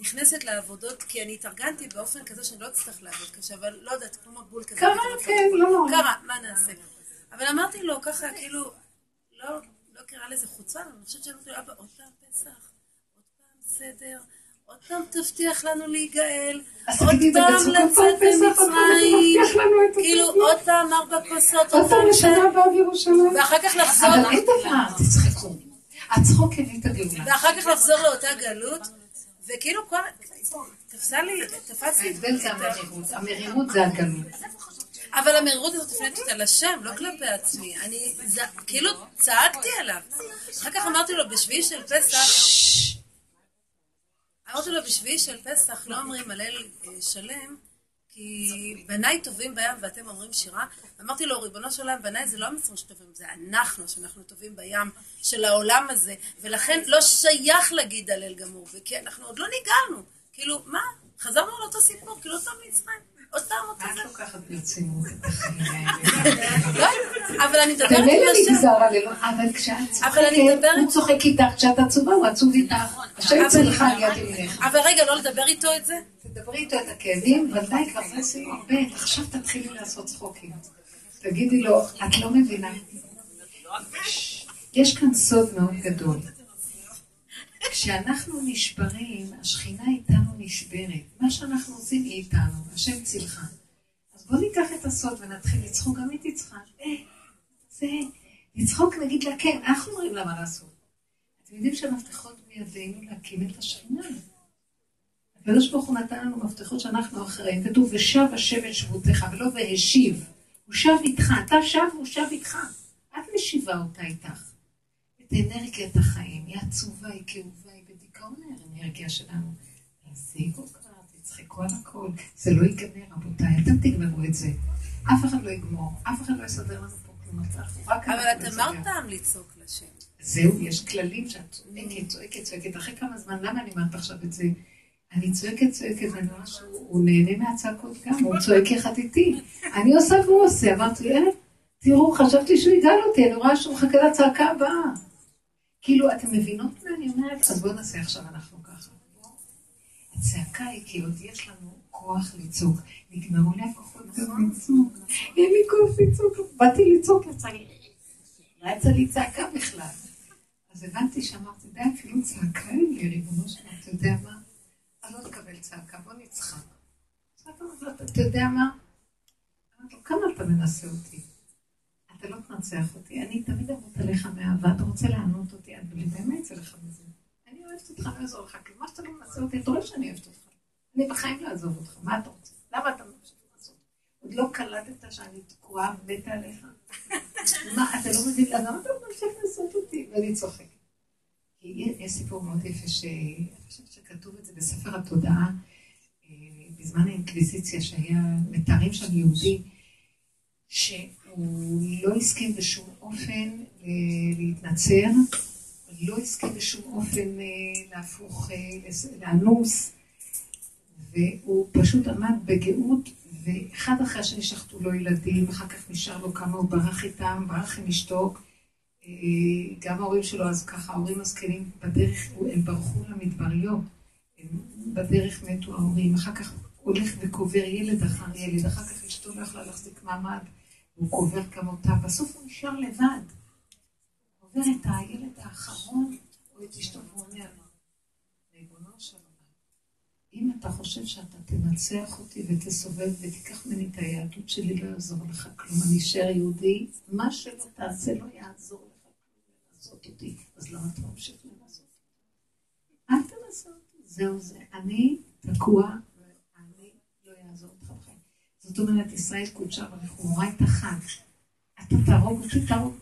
Speaker 1: נכנסת לעבודות, כי אני התארגנתי באופן כזה שאני לא אצטרך לעבוד קשה, אבל לא יודעת, כמו מבול כזה.
Speaker 4: קרה, כן, לא נורא.
Speaker 1: קרה, מה נעשה? אבל אמרתי לו ככה, כאילו, לא, לא קרא לזה חוצה, אני חושבת שאמרתי לו, אבא, עוד פעם פסח, עוד פעם סדר, עוד פעם תבטיח לנו להיגאל, עוד פעם לצאת ממצרים, כאילו עוד פעם ארבע כוסות,
Speaker 4: עוד פעם לשנה הבאה בירושלים,
Speaker 1: ואחר כך לחזור,
Speaker 4: אבל אין דבר, תצחקו, הצחוק הביא את הגאולה,
Speaker 1: ואחר כך לחזור לאותה גלות, וכאילו כל, תפסה לי, תפס לי,
Speaker 4: ההבדל זה המרירות, המרירות זה הגלות.
Speaker 1: אבל המרירות הזאת הפניתי אותה לשם, לא כלפי עצמי. אני כאילו צעקתי עליו. אחר כך אמרתי לו, בשביעי של פסח, אמרתי לו, בשביעי של פסח לא אומרים הלל אה, שלם, כי בניי טובים בים ואתם אומרים שירה. אמרתי לו, ריבונו של עולם, בניי זה לא המצרים שטובים, זה אנחנו, שאנחנו טובים בים של העולם הזה, ולכן לא שייך להגיד הלל גמור, וכי אנחנו עוד לא ניגענו. כאילו, מה? חזרנו על אותו סיפור, כאילו אותו מצרים. עוד פעם אותו
Speaker 4: זה. את לוקחת ברצינות את החיים
Speaker 1: האלה. אבל אני מדברת עם
Speaker 4: השם. אבל כשאת צוחקת, הוא צוחק איתך, כשאת עצובה הוא עצוב איתך. השם צריך על יד ימינך.
Speaker 1: אבל רגע, לא לדבר איתו את זה?
Speaker 4: תדברי איתו את הכאבים, ודאי כבר עשינו הרבה, עכשיו תתחילי לעשות צחוקים. תגידי לו, את לא מבינה. יש כאן סוד מאוד גדול. כשאנחנו נשברים, השכינה איתנו נשברת. מה שאנחנו עושים היא איתנו, השם צילך. אז בואו ניקח את הסוד ונתחיל לצחוק, גם היא תצחק. אה, זה, לצחוק נגיד לה כן, אנחנו אומרים לה מה לעשות. אתם יודעים שהמפתחות בידינו להקים את השכינה. הקדוש ברוך הוא נתן לנו מפתחות שאנחנו אחריהם. כתוב, ושב השם אל שבותיך, ולא והשיב. הוא שב איתך, אתה שב והוא שב איתך. את משיבה אותה איתך. את אנרגיית החיים, היא עצובה, היא כאובה, היא בדיכאון האנרגיה שלנו. תפסיקו כבר, תצחקו על הכל, זה לא ייגמר, רבותיי, אתם תגמרו את זה. אף אחד לא יגמור, אף אחד לא יסדר לנו פה כלום,
Speaker 1: אבל את אמרת פעם לצעוק לשם.
Speaker 4: זהו, יש כללים שאת צועקת, צועקת, צועקת. אחרי כמה זמן, למה אני אומרת עכשיו את זה? אני צועקת, צועקת, ואני רואה שהוא נהנה מהצעקות גם, הוא צועק יחד איתי. אני עושה והוא עושה, אמרתי, אה, תראו, חשבתי שהוא יגאל אותי, אני רואה שהוא מחכה לצעקה הבאה. כאילו, אתם מבינות מה אני אומרת? אז בואו נעשה עכשיו אנחנו ככה. הצעקה היא כי עוד יש לנו כוח לצעוק. נגמרו לי הכוחות גם לצעוק. אין לי כוח לצעוק. באתי לצעוק, יצא לי... לא יצא לי צעקה בכלל. אז הבנתי שאמרתי, די, אפילו צעקה אין לי, ריבונו שלנו, אתה יודע מה? אני לא תקבל צעקה, בוא נצחק. אתה יודע מה? אמרתי לו, כמה אתה מנסה אותי? אתה לא תנצח אותי, אני תמיד אמות עליך מאהבה, אתה רוצה לענות אותי, אני באמת אצא לך מזה. אני אוהבת אותך, לא אעזור לך, כי מה שאתה לא מנסה אותי, אתה רואה שאני אוהבת אותך. אני בחיים לא אעזוב אותך, מה אתה רוצה? למה אתה ממשיך לעשות? עוד לא קלטת שאני תקועה, מתה עליך? מה, אתה לא מבין, למה אתה ממשיך לעשות אותי? ואני צוחקת. יש סיפור מאוד יפה, שאני חושבת שכתוב את זה בספר התודעה, אה, בזמן האינקוויזיציה, שהיה מתארים שם יהודי, שהוא לא הסכים בשום אופן אה, להתנצר, לא הסכים בשום אופן אה, להפוך, לאנוס, והוא פשוט עמד בגאות, ואחד אחרי השני שחטו לו ילדים, אחר כך נשאר לו כמה, הוא ברח איתם, ברח עם אשתו, אה, גם ההורים שלו, אז ככה, ההורים הזקנים בדרך, הם ברחו למדבריות, בדרך מתו ההורים, אחר כך הולך וקובר ילד אחר ילד, אחר כך אשתו לא יכלה להחזיק מעמד, הוא קובר כמותה, בסוף הוא נשאר לבד. עובר את הילד האחרון, או את אשתו, והוא אומר ריבונו של אם אתה חושב שאתה תנצח אותי ותסובב ותיקח ממני את היהדות שלי, לא יעזור לך כלום. אני אשאר יהודי, מה שלא תעשה לא יעזור לך כלום לנסות אותי. אז למה אתה ממשיך לנסות? אל תנסה אותי, זהו זה. אני תקוע ואני לא יעזור לך בחיים. זאת אומרת, ישראל קודשה רואה את החג. אתה תהרוג אותי, תהרוג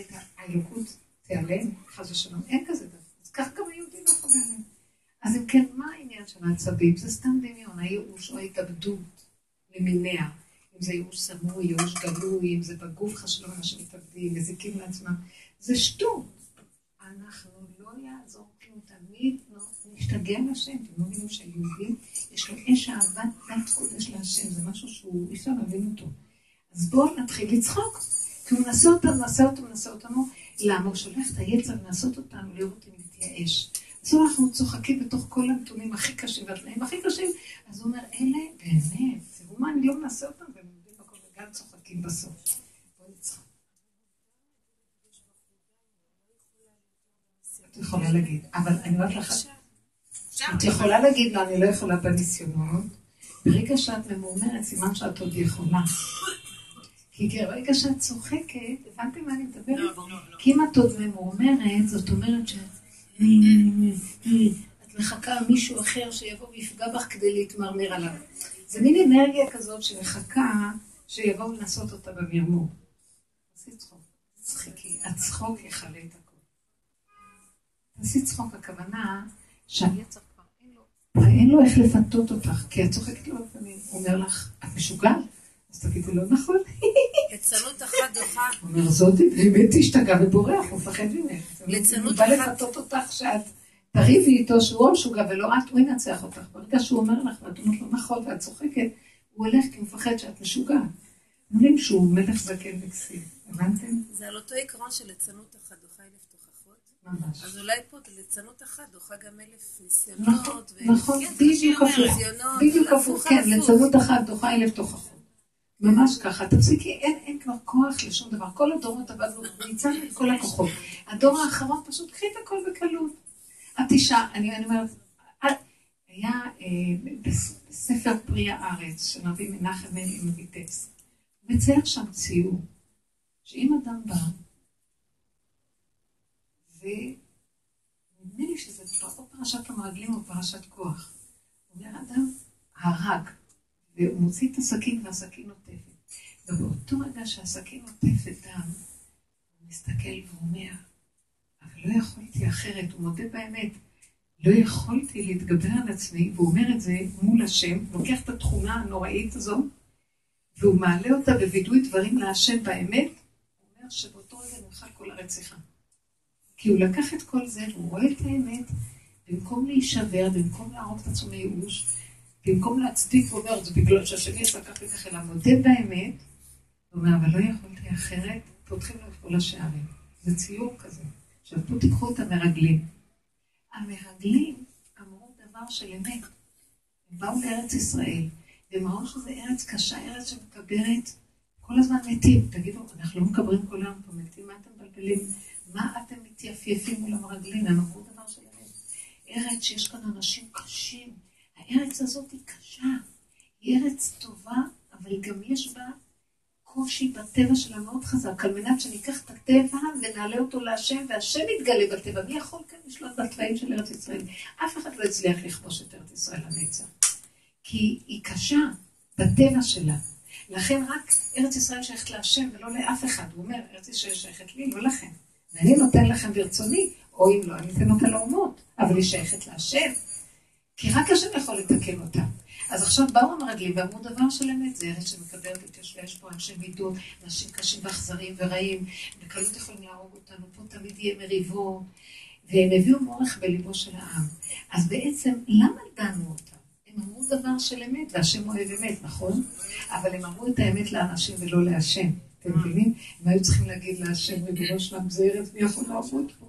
Speaker 4: את האלוקות, תיעלם, חס ושלום. אין כזה דבר. אז כך גם היהודים לא יכולים. אז אם כן, מה העניין של העצבים? זה סתם דמיון, הייאוש או ההתאבדות למיניה. אם זה ייאוש סמוי, ייאוש גלוי, אם זה בגוף חשוב אנשים מתאבדים, מזיקים לעצמם. זה שטות. אנחנו לא יעזור כלום, תמיד נשתגע לשם. אתם לא מבינים שהיהודים, יש לו אש אהבת דת קודש להשם, זה משהו שהוא, אי אפשר להבין אותו. אז בואו נתחיל לצחוק. כי הוא מנסה אותנו, מנסה אותנו, מנסה אותנו. למה? הוא שולח את היצר לנסות אותנו, לראות אם נתייאש. אז אנחנו צוחקים בתוך כל הנתונים הכי קשים והתנאים הכי קשים, אז הוא אומר, אלה באמת, תראו מה, אני לא מנסה אותם, והם עומדים בכל וגם צוחקים בסוף. את יכולה להגיד, אבל אני אומרת לך, את יכולה להגיד לו, אני לא יכולה בניסיונות. ברגע שאת ממורמרת, סימן שאת עוד יכולה. כי ברגע שאת צוחקת, הבנתם מה אני מדברת? לא, לא, לא. כי אם את עוד ממורמרת, זאת אומרת שאת... את מחכה מישהו אחר שיבוא ויפגע בך כדי להתמרמר עליו. זה מין אנרגיה כזאת שמחכה שיבואו לנסות אותה במרמור. תעשי צחוק, צחקי, הצחוק יכלה את הכל. תעשי צחוק, הכוונה שהיצר כבר אין לו, איך לפתות אותך, כי את צוחקת לו בפנים, הוא אומר לך, את משוגעת? אז תגידי לו, נכון.
Speaker 1: ליצנות אחת דוחה.
Speaker 4: הוא אומר, זאתי באמת השתגע ובורח, הוא מפחד ממך. ליצנות אחת... הוא בא לפתות אותך שאת תריבי איתו שהוא לא משוגע ולא את, הוא ינצח אותך. ברגע שהוא אומר לך, ואת אומרת לו נכון, ואת צוחקת, הוא הולך כי הוא מפחד שאת משוגעת. אומרים שהוא מלך זקן וכסיל, הבנתם?
Speaker 1: זה על אותו עיקרון של ליצנות אחת דוחה אלף תוכחות. ממש. אז אולי פה ליצנות אחת דוחה גם אלף ניסיונות.
Speaker 4: נכון, נכון, בדיוק הפוך. בדיוק הפוך, כן, ליצנות אחת דוחה אלף תוכחות. ממש ככה, תפסיקי, אין, אין כבר כוח לשום דבר. כל הדורות עבדנו, ניצחנו את כל הכוחות. הדור האחרון פשוט קחי את הכל בקלות. את אישה, אני, אני אומרת, היה אה, בספר פרי הארץ של רבי מנחם מני מביטס, מצייר שם ציור, שאם אדם בא, ונדמה לי שזה או פרשת המרגלים או פרשת כוח, אומר, אדם הרג, והוא מוציא את הסכין והסכין נוטפת. ובאותו רגע שהסכין נוטפת דם, הוא מסתכל ואומר, אבל לא יכולתי אחרת, הוא מודה באמת, לא יכולתי להתגבר על עצמי, והוא אומר את זה מול השם, לוקח את התכונה הנוראית הזו, והוא מעלה אותה בווידוי דברים להשם באמת, הוא אומר שבאותו רגע נמחק כל הרציחה. כי הוא לקח את כל זה, והוא רואה את האמת, במקום להישבר, במקום להרוג את עצמו מייאוש, במקום להצדיק, הוא אומר, זה בגלל שהשני עשה כך וכך, אלא מודה באמת, הוא אומר, אבל לא יכולתי אחרת, פותחים לו את כל השערים. זה ציור כזה. עכשיו פה תיקחו את המרגלים. המרגלים אמרו דבר של אמת. הם באו לארץ ישראל, והם אמרו שזה ארץ קשה, ארץ שמקברת כל הזמן מתים. תגידו, אנחנו לא מקברים כל היום פה מתים, מה אתם מבלבלים? מה אתם מתייפייפים מול המרגלים? הם אמרו דבר של אמת. ארץ שיש כאן אנשים קשים. הארץ הזאת היא קשה. היא ארץ טובה, אבל גם יש בה קושי בטבע שלה מאוד חזק, על מנת שניקח את הטבע ונעלה אותו להשם, והשם יתגלה בטבע. מי יכול כאן לשלוט בטבעים של ארץ ישראל? אף אחד לא הצליח לכבוש את ארץ ישראל לנצח. כי היא קשה בטבע שלה. לכן רק ארץ ישראל שייכת להשם ולא לאף אחד. הוא אומר, ארץ ישראל שייכת לי, לא לכם. ואני נותן לכם ברצוני, או אם לא, אני אתן אותה לאומות, אבל היא שייכת להשם. כי רק השם יכול לתקן אותה. אז עכשיו באו המרגלים ואמרו דבר של אמת, זה ארץ שמקבלת את יושבי, יש פה אנשי מידות, אנשים קשים ואכזריים ורעים, בקלות יכולים להרוג אותנו, פה תמיד יהיה מריבות, והם הביאו מורך בליבו של העם. אז בעצם, למה דנו אותם? הם אמרו דבר של אמת, והשם אוהב אמת, נכון? אבל הם אמרו את האמת לאנשים ולא להשם. אתם מבינים? הם היו צריכים להגיד להשם, ריבונו שלם, זה ארץ, מי יכול לעבוד פה?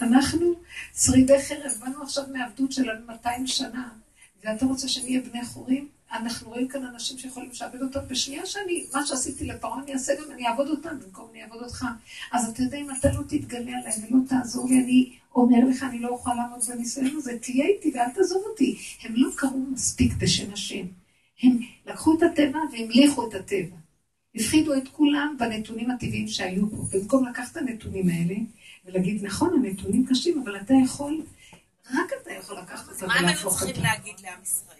Speaker 4: אנחנו שרידי חרב, באנו עכשיו מעבדות של 200 שנה. ואתה רוצה שנהיה בני חורים? אנחנו רואים כאן אנשים שיכולים לשעבד אותם בשנייה שאני, מה שעשיתי לפרעה אני אעשה גם אני אעבוד אותם במקום אני אעבוד אותך. אז אתה יודע, אם אתה לא תתגלה עליי ולא תעזור לי, אני אומר לך, אני לא אוכל לעמוד בניסיון הזה, תהיה איתי ואל תעזוב אותי. הם לא קראו מספיק בשם השם. הם לקחו את הטבע והמליכו את הטבע. הפחידו את כולם בנתונים הטבעיים שהיו פה. במקום לקחת את הנתונים האלה ולהגיד, נכון, הנתונים קשים, אבל אתה יכול רק אתה יכול לקחת אותה
Speaker 3: ולהפוך אותה. מה הם היו צריכים להגיד לעם ישראל?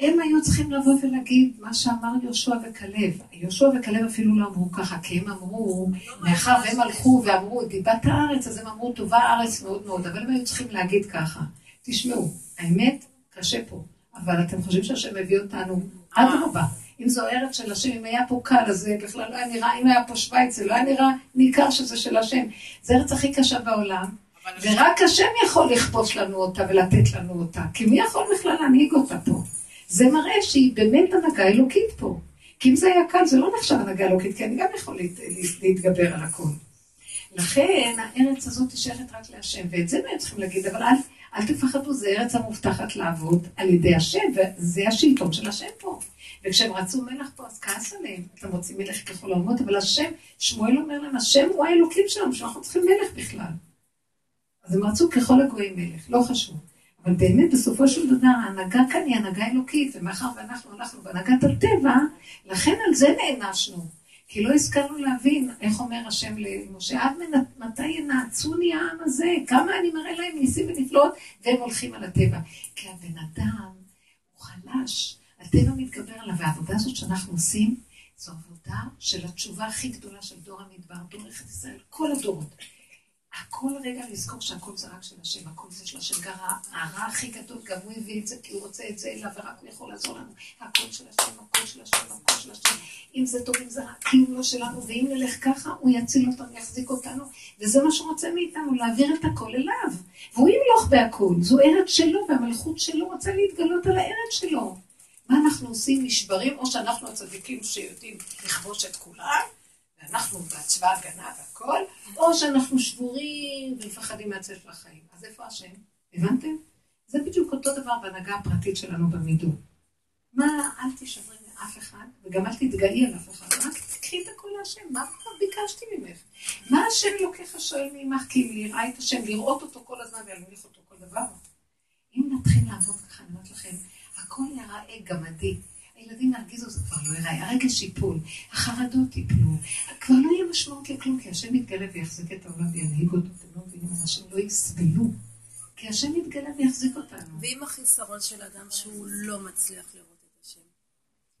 Speaker 4: הם היו צריכים לבוא ולהגיד מה שאמר יהושע וכלב. יהושע וכלב אפילו לא אמרו ככה, כי הם אמרו, מאחר והם הלכו ואמרו דיבת הארץ, אז הם אמרו טובה הארץ מאוד מאוד, אבל הם היו צריכים להגיד ככה. תשמעו, האמת, קשה פה, אבל אתם חושבים שהשם מביא אותנו אדרבה. אם זו ארץ של השם, אם היה פה קל, אז זה בכלל לא היה נראה, אם היה פה שווייץ, זה לא היה נראה ניכר שזה של השם. זה ארץ הכי קשה בעולם. ורק השם יכול לכבוש לנו אותה ולתת לנו אותה, כי מי יכול בכלל להנהיג אותה פה? זה מראה שהיא באמת הנהגה אלוקית פה. כי אם זה היה קל, זה לא נחשב הנהגה אלוקית, כי אני גם יכול להתגבר על הכל. לכן הארץ הזאת שייכת רק להשם, ואת זה הם צריכים להגיד, אבל אל, אל תפחדו, זה ארץ המובטחת לעבוד על ידי השם, וזה השלטון של השם פה. וכשהם רצו מלך פה, אז כעס עליהם, אתם רוצים מלך ככל האומות, אבל השם, שמואל אומר להם, השם הוא האלוקים שלנו, שאנחנו צריכים מלך בכלל. אז הם רצו ככל הגויים מלך, לא חשוב. אבל באמת, בסופו של דבר, ההנהגה כאן היא הנהגה אלוקית, ומאחר ואנחנו הלכנו בהנהגת הטבע, לכן על זה נענשנו. כי לא השכלנו להבין, איך אומר השם למשה, עד מתי ינעצוני העם הזה? כמה אני מראה להם ניסים ונפלאות, והם הולכים על הטבע. כי הבן אדם הוא חלש, הטבע מתגבר עליו, והעבודה הזאת שאנחנו עושים, זו עבודה של התשובה הכי גדולה של דור המדבר, דור מלכת ישראל, כל הדורות. הכל רגע לזכור שהכל זה רק של השם, הכל זה של השם. גם הרע הכי גדול, גם הוא הביא את זה כי הוא רוצה את זה אליו, ורק הוא יכול לעזור לנו. הכל של השם, הכל של השם, הכל של השם. אם זה טוב, אם זה רע, כלום לא שלנו, ואם נלך ככה, הוא יציל אותנו, יחזיק אותנו, וזה מה שהוא רוצה מאיתנו, להעביר את הכל אליו. והוא ימלוך בהכל, זו ארץ שלו, והמלכות שלו רוצה להתגלות על הארץ שלו. מה אנחנו עושים? נשברים, או שאנחנו הצדיקים שיודעים לכבוש את כולם, ואנחנו בצבא הגנה והכל, או שאנחנו שבורים ומפחדים מהצל של החיים. אז איפה השם? הבנתם? זה בדיוק אותו דבר בהנהגה הפרטית שלנו במידור. מה, אל תשברי מאף אחד, וגם אל תתגאי על אף אחד, רק תקחי את הכל להשם, מה כבר ביקשתי ממך? מה השם לוקח השואל מעמך? כי אם ליראה את השם, לראות אותו כל הזמן ולהמליך אותו כל דבר. אם נתחיל לעבוד ככה, אני אומרת לכם, הכל ייראה גמדי. הילדים ירגיזו, זה כבר לא ייראה, הרגש ייפול, החרדות ייפלו, כבר לא יהיה משמעות לכלום, כי השם יתגלה ויחזיק את העולם וינהיג אותו, אתם לא מבינים, אנשים לא יסבלו, כי השם יתגלה ויחזיק אותנו.
Speaker 1: ואם החיסרון של אדם שהוא לא מצליח לראות?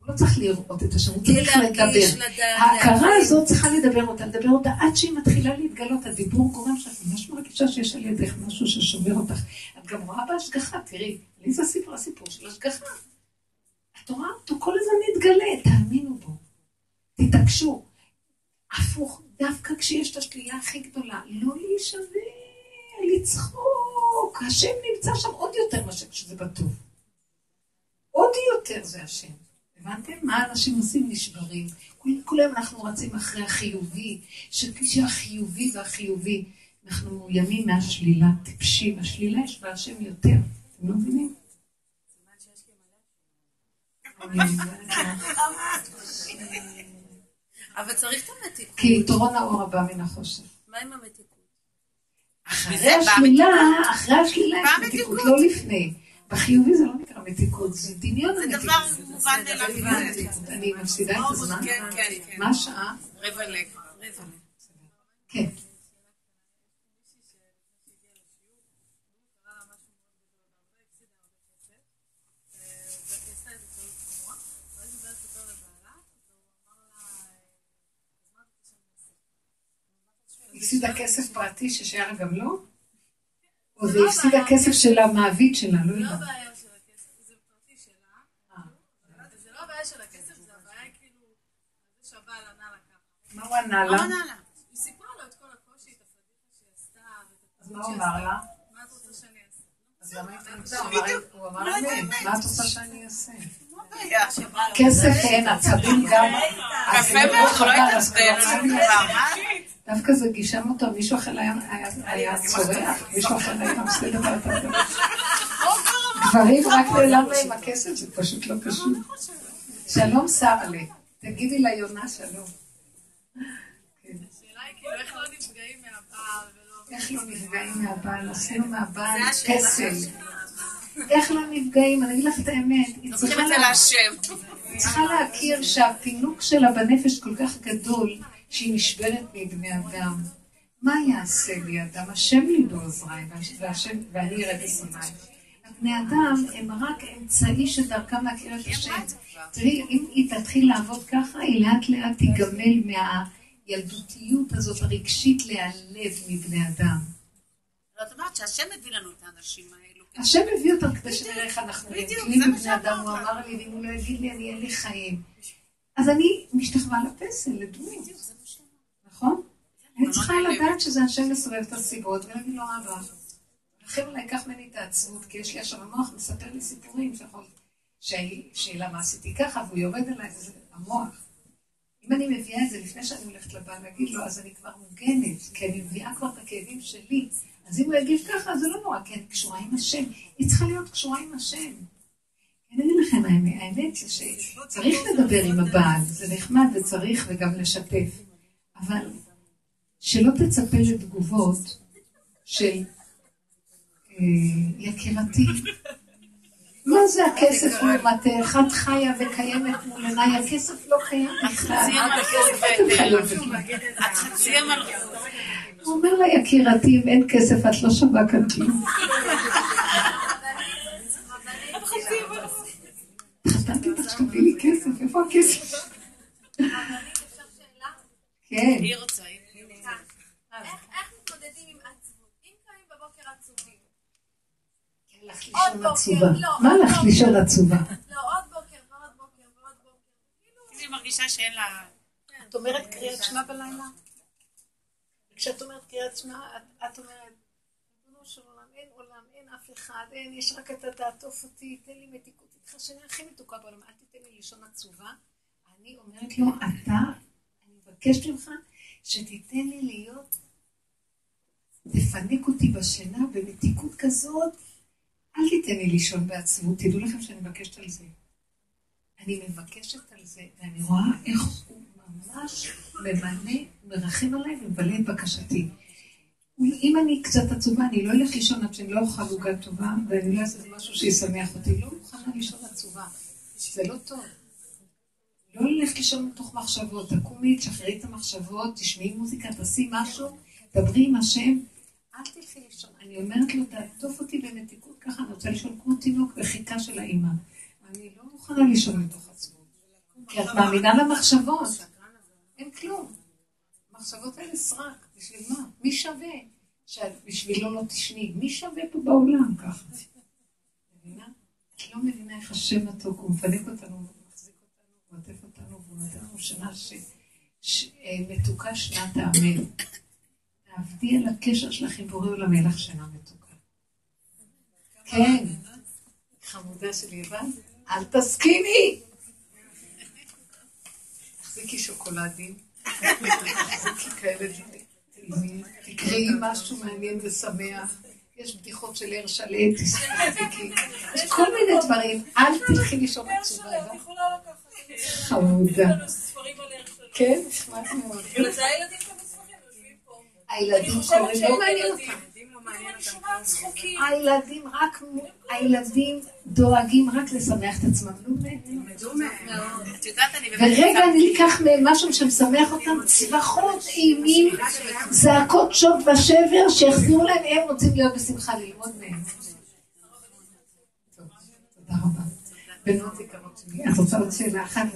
Speaker 4: הוא לא צריך לראות את השם, הוא צריך לדבר. ההכרה הזאת צריכה לדבר אותה, לדבר אותה עד שהיא מתחילה להתגלות, הדיבור גורם שאת ממש מרגישה שיש על ידך משהו ששובר אותך. את גם רואה בהשגחה, תראי, לי זה סיפור, הסיפור של השגחה. את רואה אותו כל הזמן מתגלה, תאמינו בו. תתעקשו. הפוך, דווקא כשיש את השלילה הכי גדולה, לא להישבר, לצחוק. השם נמצא שם עוד יותר מאשר כשזה בטוב. עוד יותר זה השם. הבנתם? מה אנשים עושים? נשברים. כולם אנחנו רצים אחרי החיובי, שהחיובי והחיובי. אנחנו מאוימים מהשלילה, טיפשים. השלילה יש בהשם יותר. אתם לא מבינים?
Speaker 1: אבל צריך את המתיקות.
Speaker 4: כי יתרון האור הבא מן החושך.
Speaker 1: מה עם המתיקות?
Speaker 4: אחרי השלילה, אחרי השלילה יש מתיקות, לא לפני. בחיובי זה לא נקרא מתיקות, זה דמיון.
Speaker 3: זה דבר מובן
Speaker 4: מאליו. אני מפסידה את הזמן.
Speaker 3: כן, כן, כן.
Speaker 4: מה השעה?
Speaker 3: רבע לג.
Speaker 4: כן. הפסידה כסף פרטי ששייך גם לו? או זה הפסידה כסף של המעביד שלה, לא
Speaker 1: יודעת. לא הבעיה של הכסף, זה פרטי שלה. זה לא הבעיה של הכסף, זה הבעיה כאילו, זה שהבעל ענה לה ככה.
Speaker 4: מה הוא ענה לה?
Speaker 1: היא סיפרה לו את כל הקושי, את הפדיחה שהיא עשתה.
Speaker 4: אז מה הוא אמר לה?
Speaker 1: מה את רוצה שאני אעשה?
Speaker 4: אז למה היא הוא אמר לה, מה את רוצה שאני אעשה? כסף אין, עצבים גם.
Speaker 3: קפה מאוד, לא התעצבן.
Speaker 4: דווקא זה גישה מוטו, מישהו אחר היה צורח, מישהו אחר היה עושה דבר כזה. גברים רק נעלם להם הכסף, זה פשוט לא קשור. שלום שרלה, תגידי ליונה שלום. איך לא נפגעים מהבעל? עשינו מהבעל פסל. איך לא נפגעים? אני אגיד לך את האמת. היא צריכה להכיר שהפינוק שלה בנפש כל כך גדול. שהיא נשברת מבני אדם. מה יעשה לי אדם? השם לי בעוזריי, ואני ארד אסוניי. בני אדם הם רק אמצעי שדרכם להכיר את השם. תראי, אם היא תתחיל לעבוד ככה, היא לאט לאט תיגמל מהילדותיות הזאת הרגשית להיעלב מבני אדם.
Speaker 3: את אומרת שהשם מביא לנו את האנשים האלו.
Speaker 4: השם מביא אותם כדי שנראה איך אנחנו נתלים בבני אדם. הוא אמר לי, ואם הוא לא יגיד לי, אני אין לי חיים. אז אני משתחווה לפסל, לדמות. אני צריכה לדעת שזה השם מסובב את הסיבות, ולהגיד לו, אבא, לכן אולי קח ממני את העצמות, כי יש לי עכשיו המוח מספר לי סיפורים שיכול... שאלה מה עשיתי ככה, והוא יורד עליי, וזה המוח. אם אני מביאה את זה לפני שאני הולכת לבן, להגיד לו, אז אני כבר מוגנת, כי אני מביאה כבר את הכאבים שלי. אז אם הוא יגיב ככה, זה לא נורא, כי אני קשורה עם השם. היא צריכה להיות קשורה עם השם. אני אגיד לכם, האמת זה שצריך לדבר עם הבעל, זה נחמד וצריך וגם לשתף. אבל שלא תצפה לתגובות של יקירתי, מה זה הכסף לעומתך? את חיה וקיימת מול עיניי, הכסף לא קיים בכלל. את חצי המלכות. הוא אומר לה, יקירתי, אם אין כסף, את לא שווה כאן כלום. חתנתי אותך שתביא לי כסף, איפה הכסף? כן. היא רוצה. לישון עצובה. לא, מה לך לישון עצובה?
Speaker 1: לא, עוד בוקר ועוד בוקר ועוד בוקר.
Speaker 3: כאילו, היא מרגישה שאין לה...
Speaker 4: את אומרת קריאת שמע בלילה? כשאת אומרת קריאת שמע, את אומרת, ריבונו של עולם, אין עולם, אין אף אחד, אין, יש רק את הדעת, תעטוף אותי, תן לי מתיקות איתך, שאני הכי מתוקה בעולם, אל תיתן לי לישון עצובה. אני אומרת לו, אתה, אני מבקשת ממך, שתיתן לי להיות, תפנק אותי בשינה במתיקות כזאת, אל תיתן לי לישון בעצמות, תדעו לכם שאני מבקשת על זה. אני מבקשת על זה, ואני רואה איך הוא ממש ממנה, מרחם עליי ומבלה את בקשתי. אם אני קצת עצובה, אני לא אלך לישון עד שאני לא אוכל עוגה טובה, ואני לא אעשה משהו שישמח אותי. לא מוכנה לישון עצובה. זה לא טוב. לא ללכת לישון מתוך מחשבות. תקומי, תשחררי את המחשבות, תשמעי מוזיקה, תעשי משהו, דברי עם השם. אל תלכי לישון. אני אומרת לו, תעטוף אותי במתיקות ככה, אני רוצה לישון כמו תינוק בחיכה של האימא. אני לא מוכנה לישון מתוך עצמות. כי את מאמינה למחשבות. אין כלום. המחשבות האלה סרק. בשביל מה? מי שווה שבשבילו לא תשני? מי שווה פה בעולם ככה? מבינה? את לא מבינה איך השם מתוק, הוא מפנק אותנו, הוא מחזיק אותנו, הוא עוטף אותנו, והוא נותן לנו שנה שמתוקה שנת האמן. תעבדי על הקשר שלך עם בורא עולם, לך שינה מתוקה. כן, חמודה שלי, הבנת? אל תסכימי! תחזיקי שוקולדים, תחזיקי כאלה דברים. תקראי משהו מעניין ושמח. יש בדיחות של ער שלט. יש כל מיני דברים. אל תלכי לישון עצובה. חמודה. כן, נחמד מאוד. הילדים קוראים, לא מעניין אותם. הילדים רק, הילדים דואגים רק לשמח את עצמם. ורגע אני אקח מהם משהו שמשמח אותם, צווחות, אימים, זעקות שוד ושבר, שיחזירו להם, הם רוצים להיות בשמחה, ללמוד מהם. תודה רבה. בנות יקרות שלי, את רוצה עוד שאלה אחת?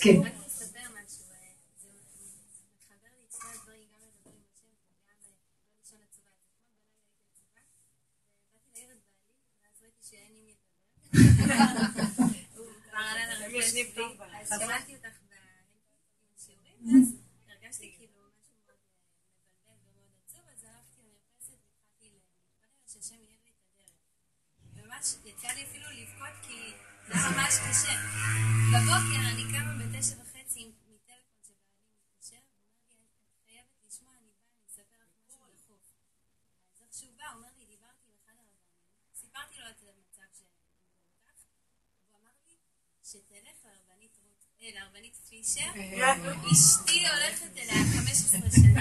Speaker 4: כן.
Speaker 1: שמעתי אותך בשיעורים, ואז הרגשתי כאילו משהו מאוד מבלבל ומאוד עצוב, אז הלכתי למרפסת והתחלתי להתפלל שהשם יהיה לי את הדרך. וממש יצא לי אפילו לבכות כי זה ממש קשה. בבוקר אני קמה בתשע וחצי מטלפון שבעלי מתקשר, ואומר לי, את חייבת לשמוע, אני באה, אני אספר לך משהו דחוף. אז איך שהוא בא, אומר לי, דיברתי עם אחד הרבנים, סיפרתי לו את המצב שלנו, והוא אמר לי, שתלך לרבנית לרבנית פישר, אשתי הולכת אליה 15 שנה,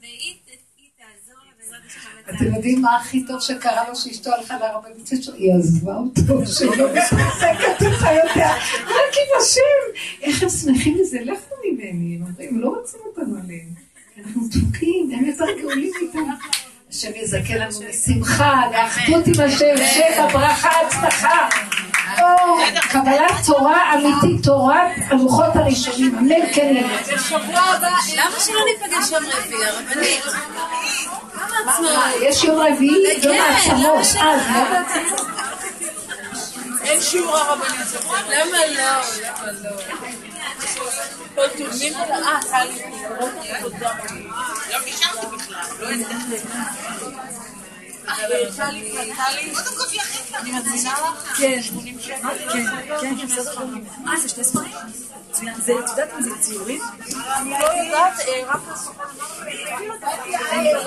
Speaker 1: והיא תעזור לה בעזרת השם.
Speaker 4: אתם יודעים מה הכי טוב שקרה לו שאשתו הלכה לרבנית פישר? היא עזבה אותו, שלא מתעסקת איתך יותר, רק עם השם. איך הם שמחים מזה? לכו ממני, הם אומרים, לא רוצים אותנו עליהם. אנחנו דפוקים, הם יותר גאולים איתם. השם יזכה לנו לשמחה, לאחדות עם השם, שפע, ברכה, הצלחה. קבלת תורה אמיתית, תורת הלוחות הראשונים, אמן כן
Speaker 1: יהיה. למה שלא ניפגש יום רביעי, הרבנית?
Speaker 4: יש יום רביעי, יום העצמות, אז
Speaker 1: לא? אין שיעור הרבנית. למה לא? למה לא? כל טוב, אה, טלי. לא. לא אני מזמינה לך? כן. כן, כן, בסדר גמור. אה, זה שתי ספרים? מצוין. זה, את יודעת מה זה ציורים? אני לא יודעת, רק היום?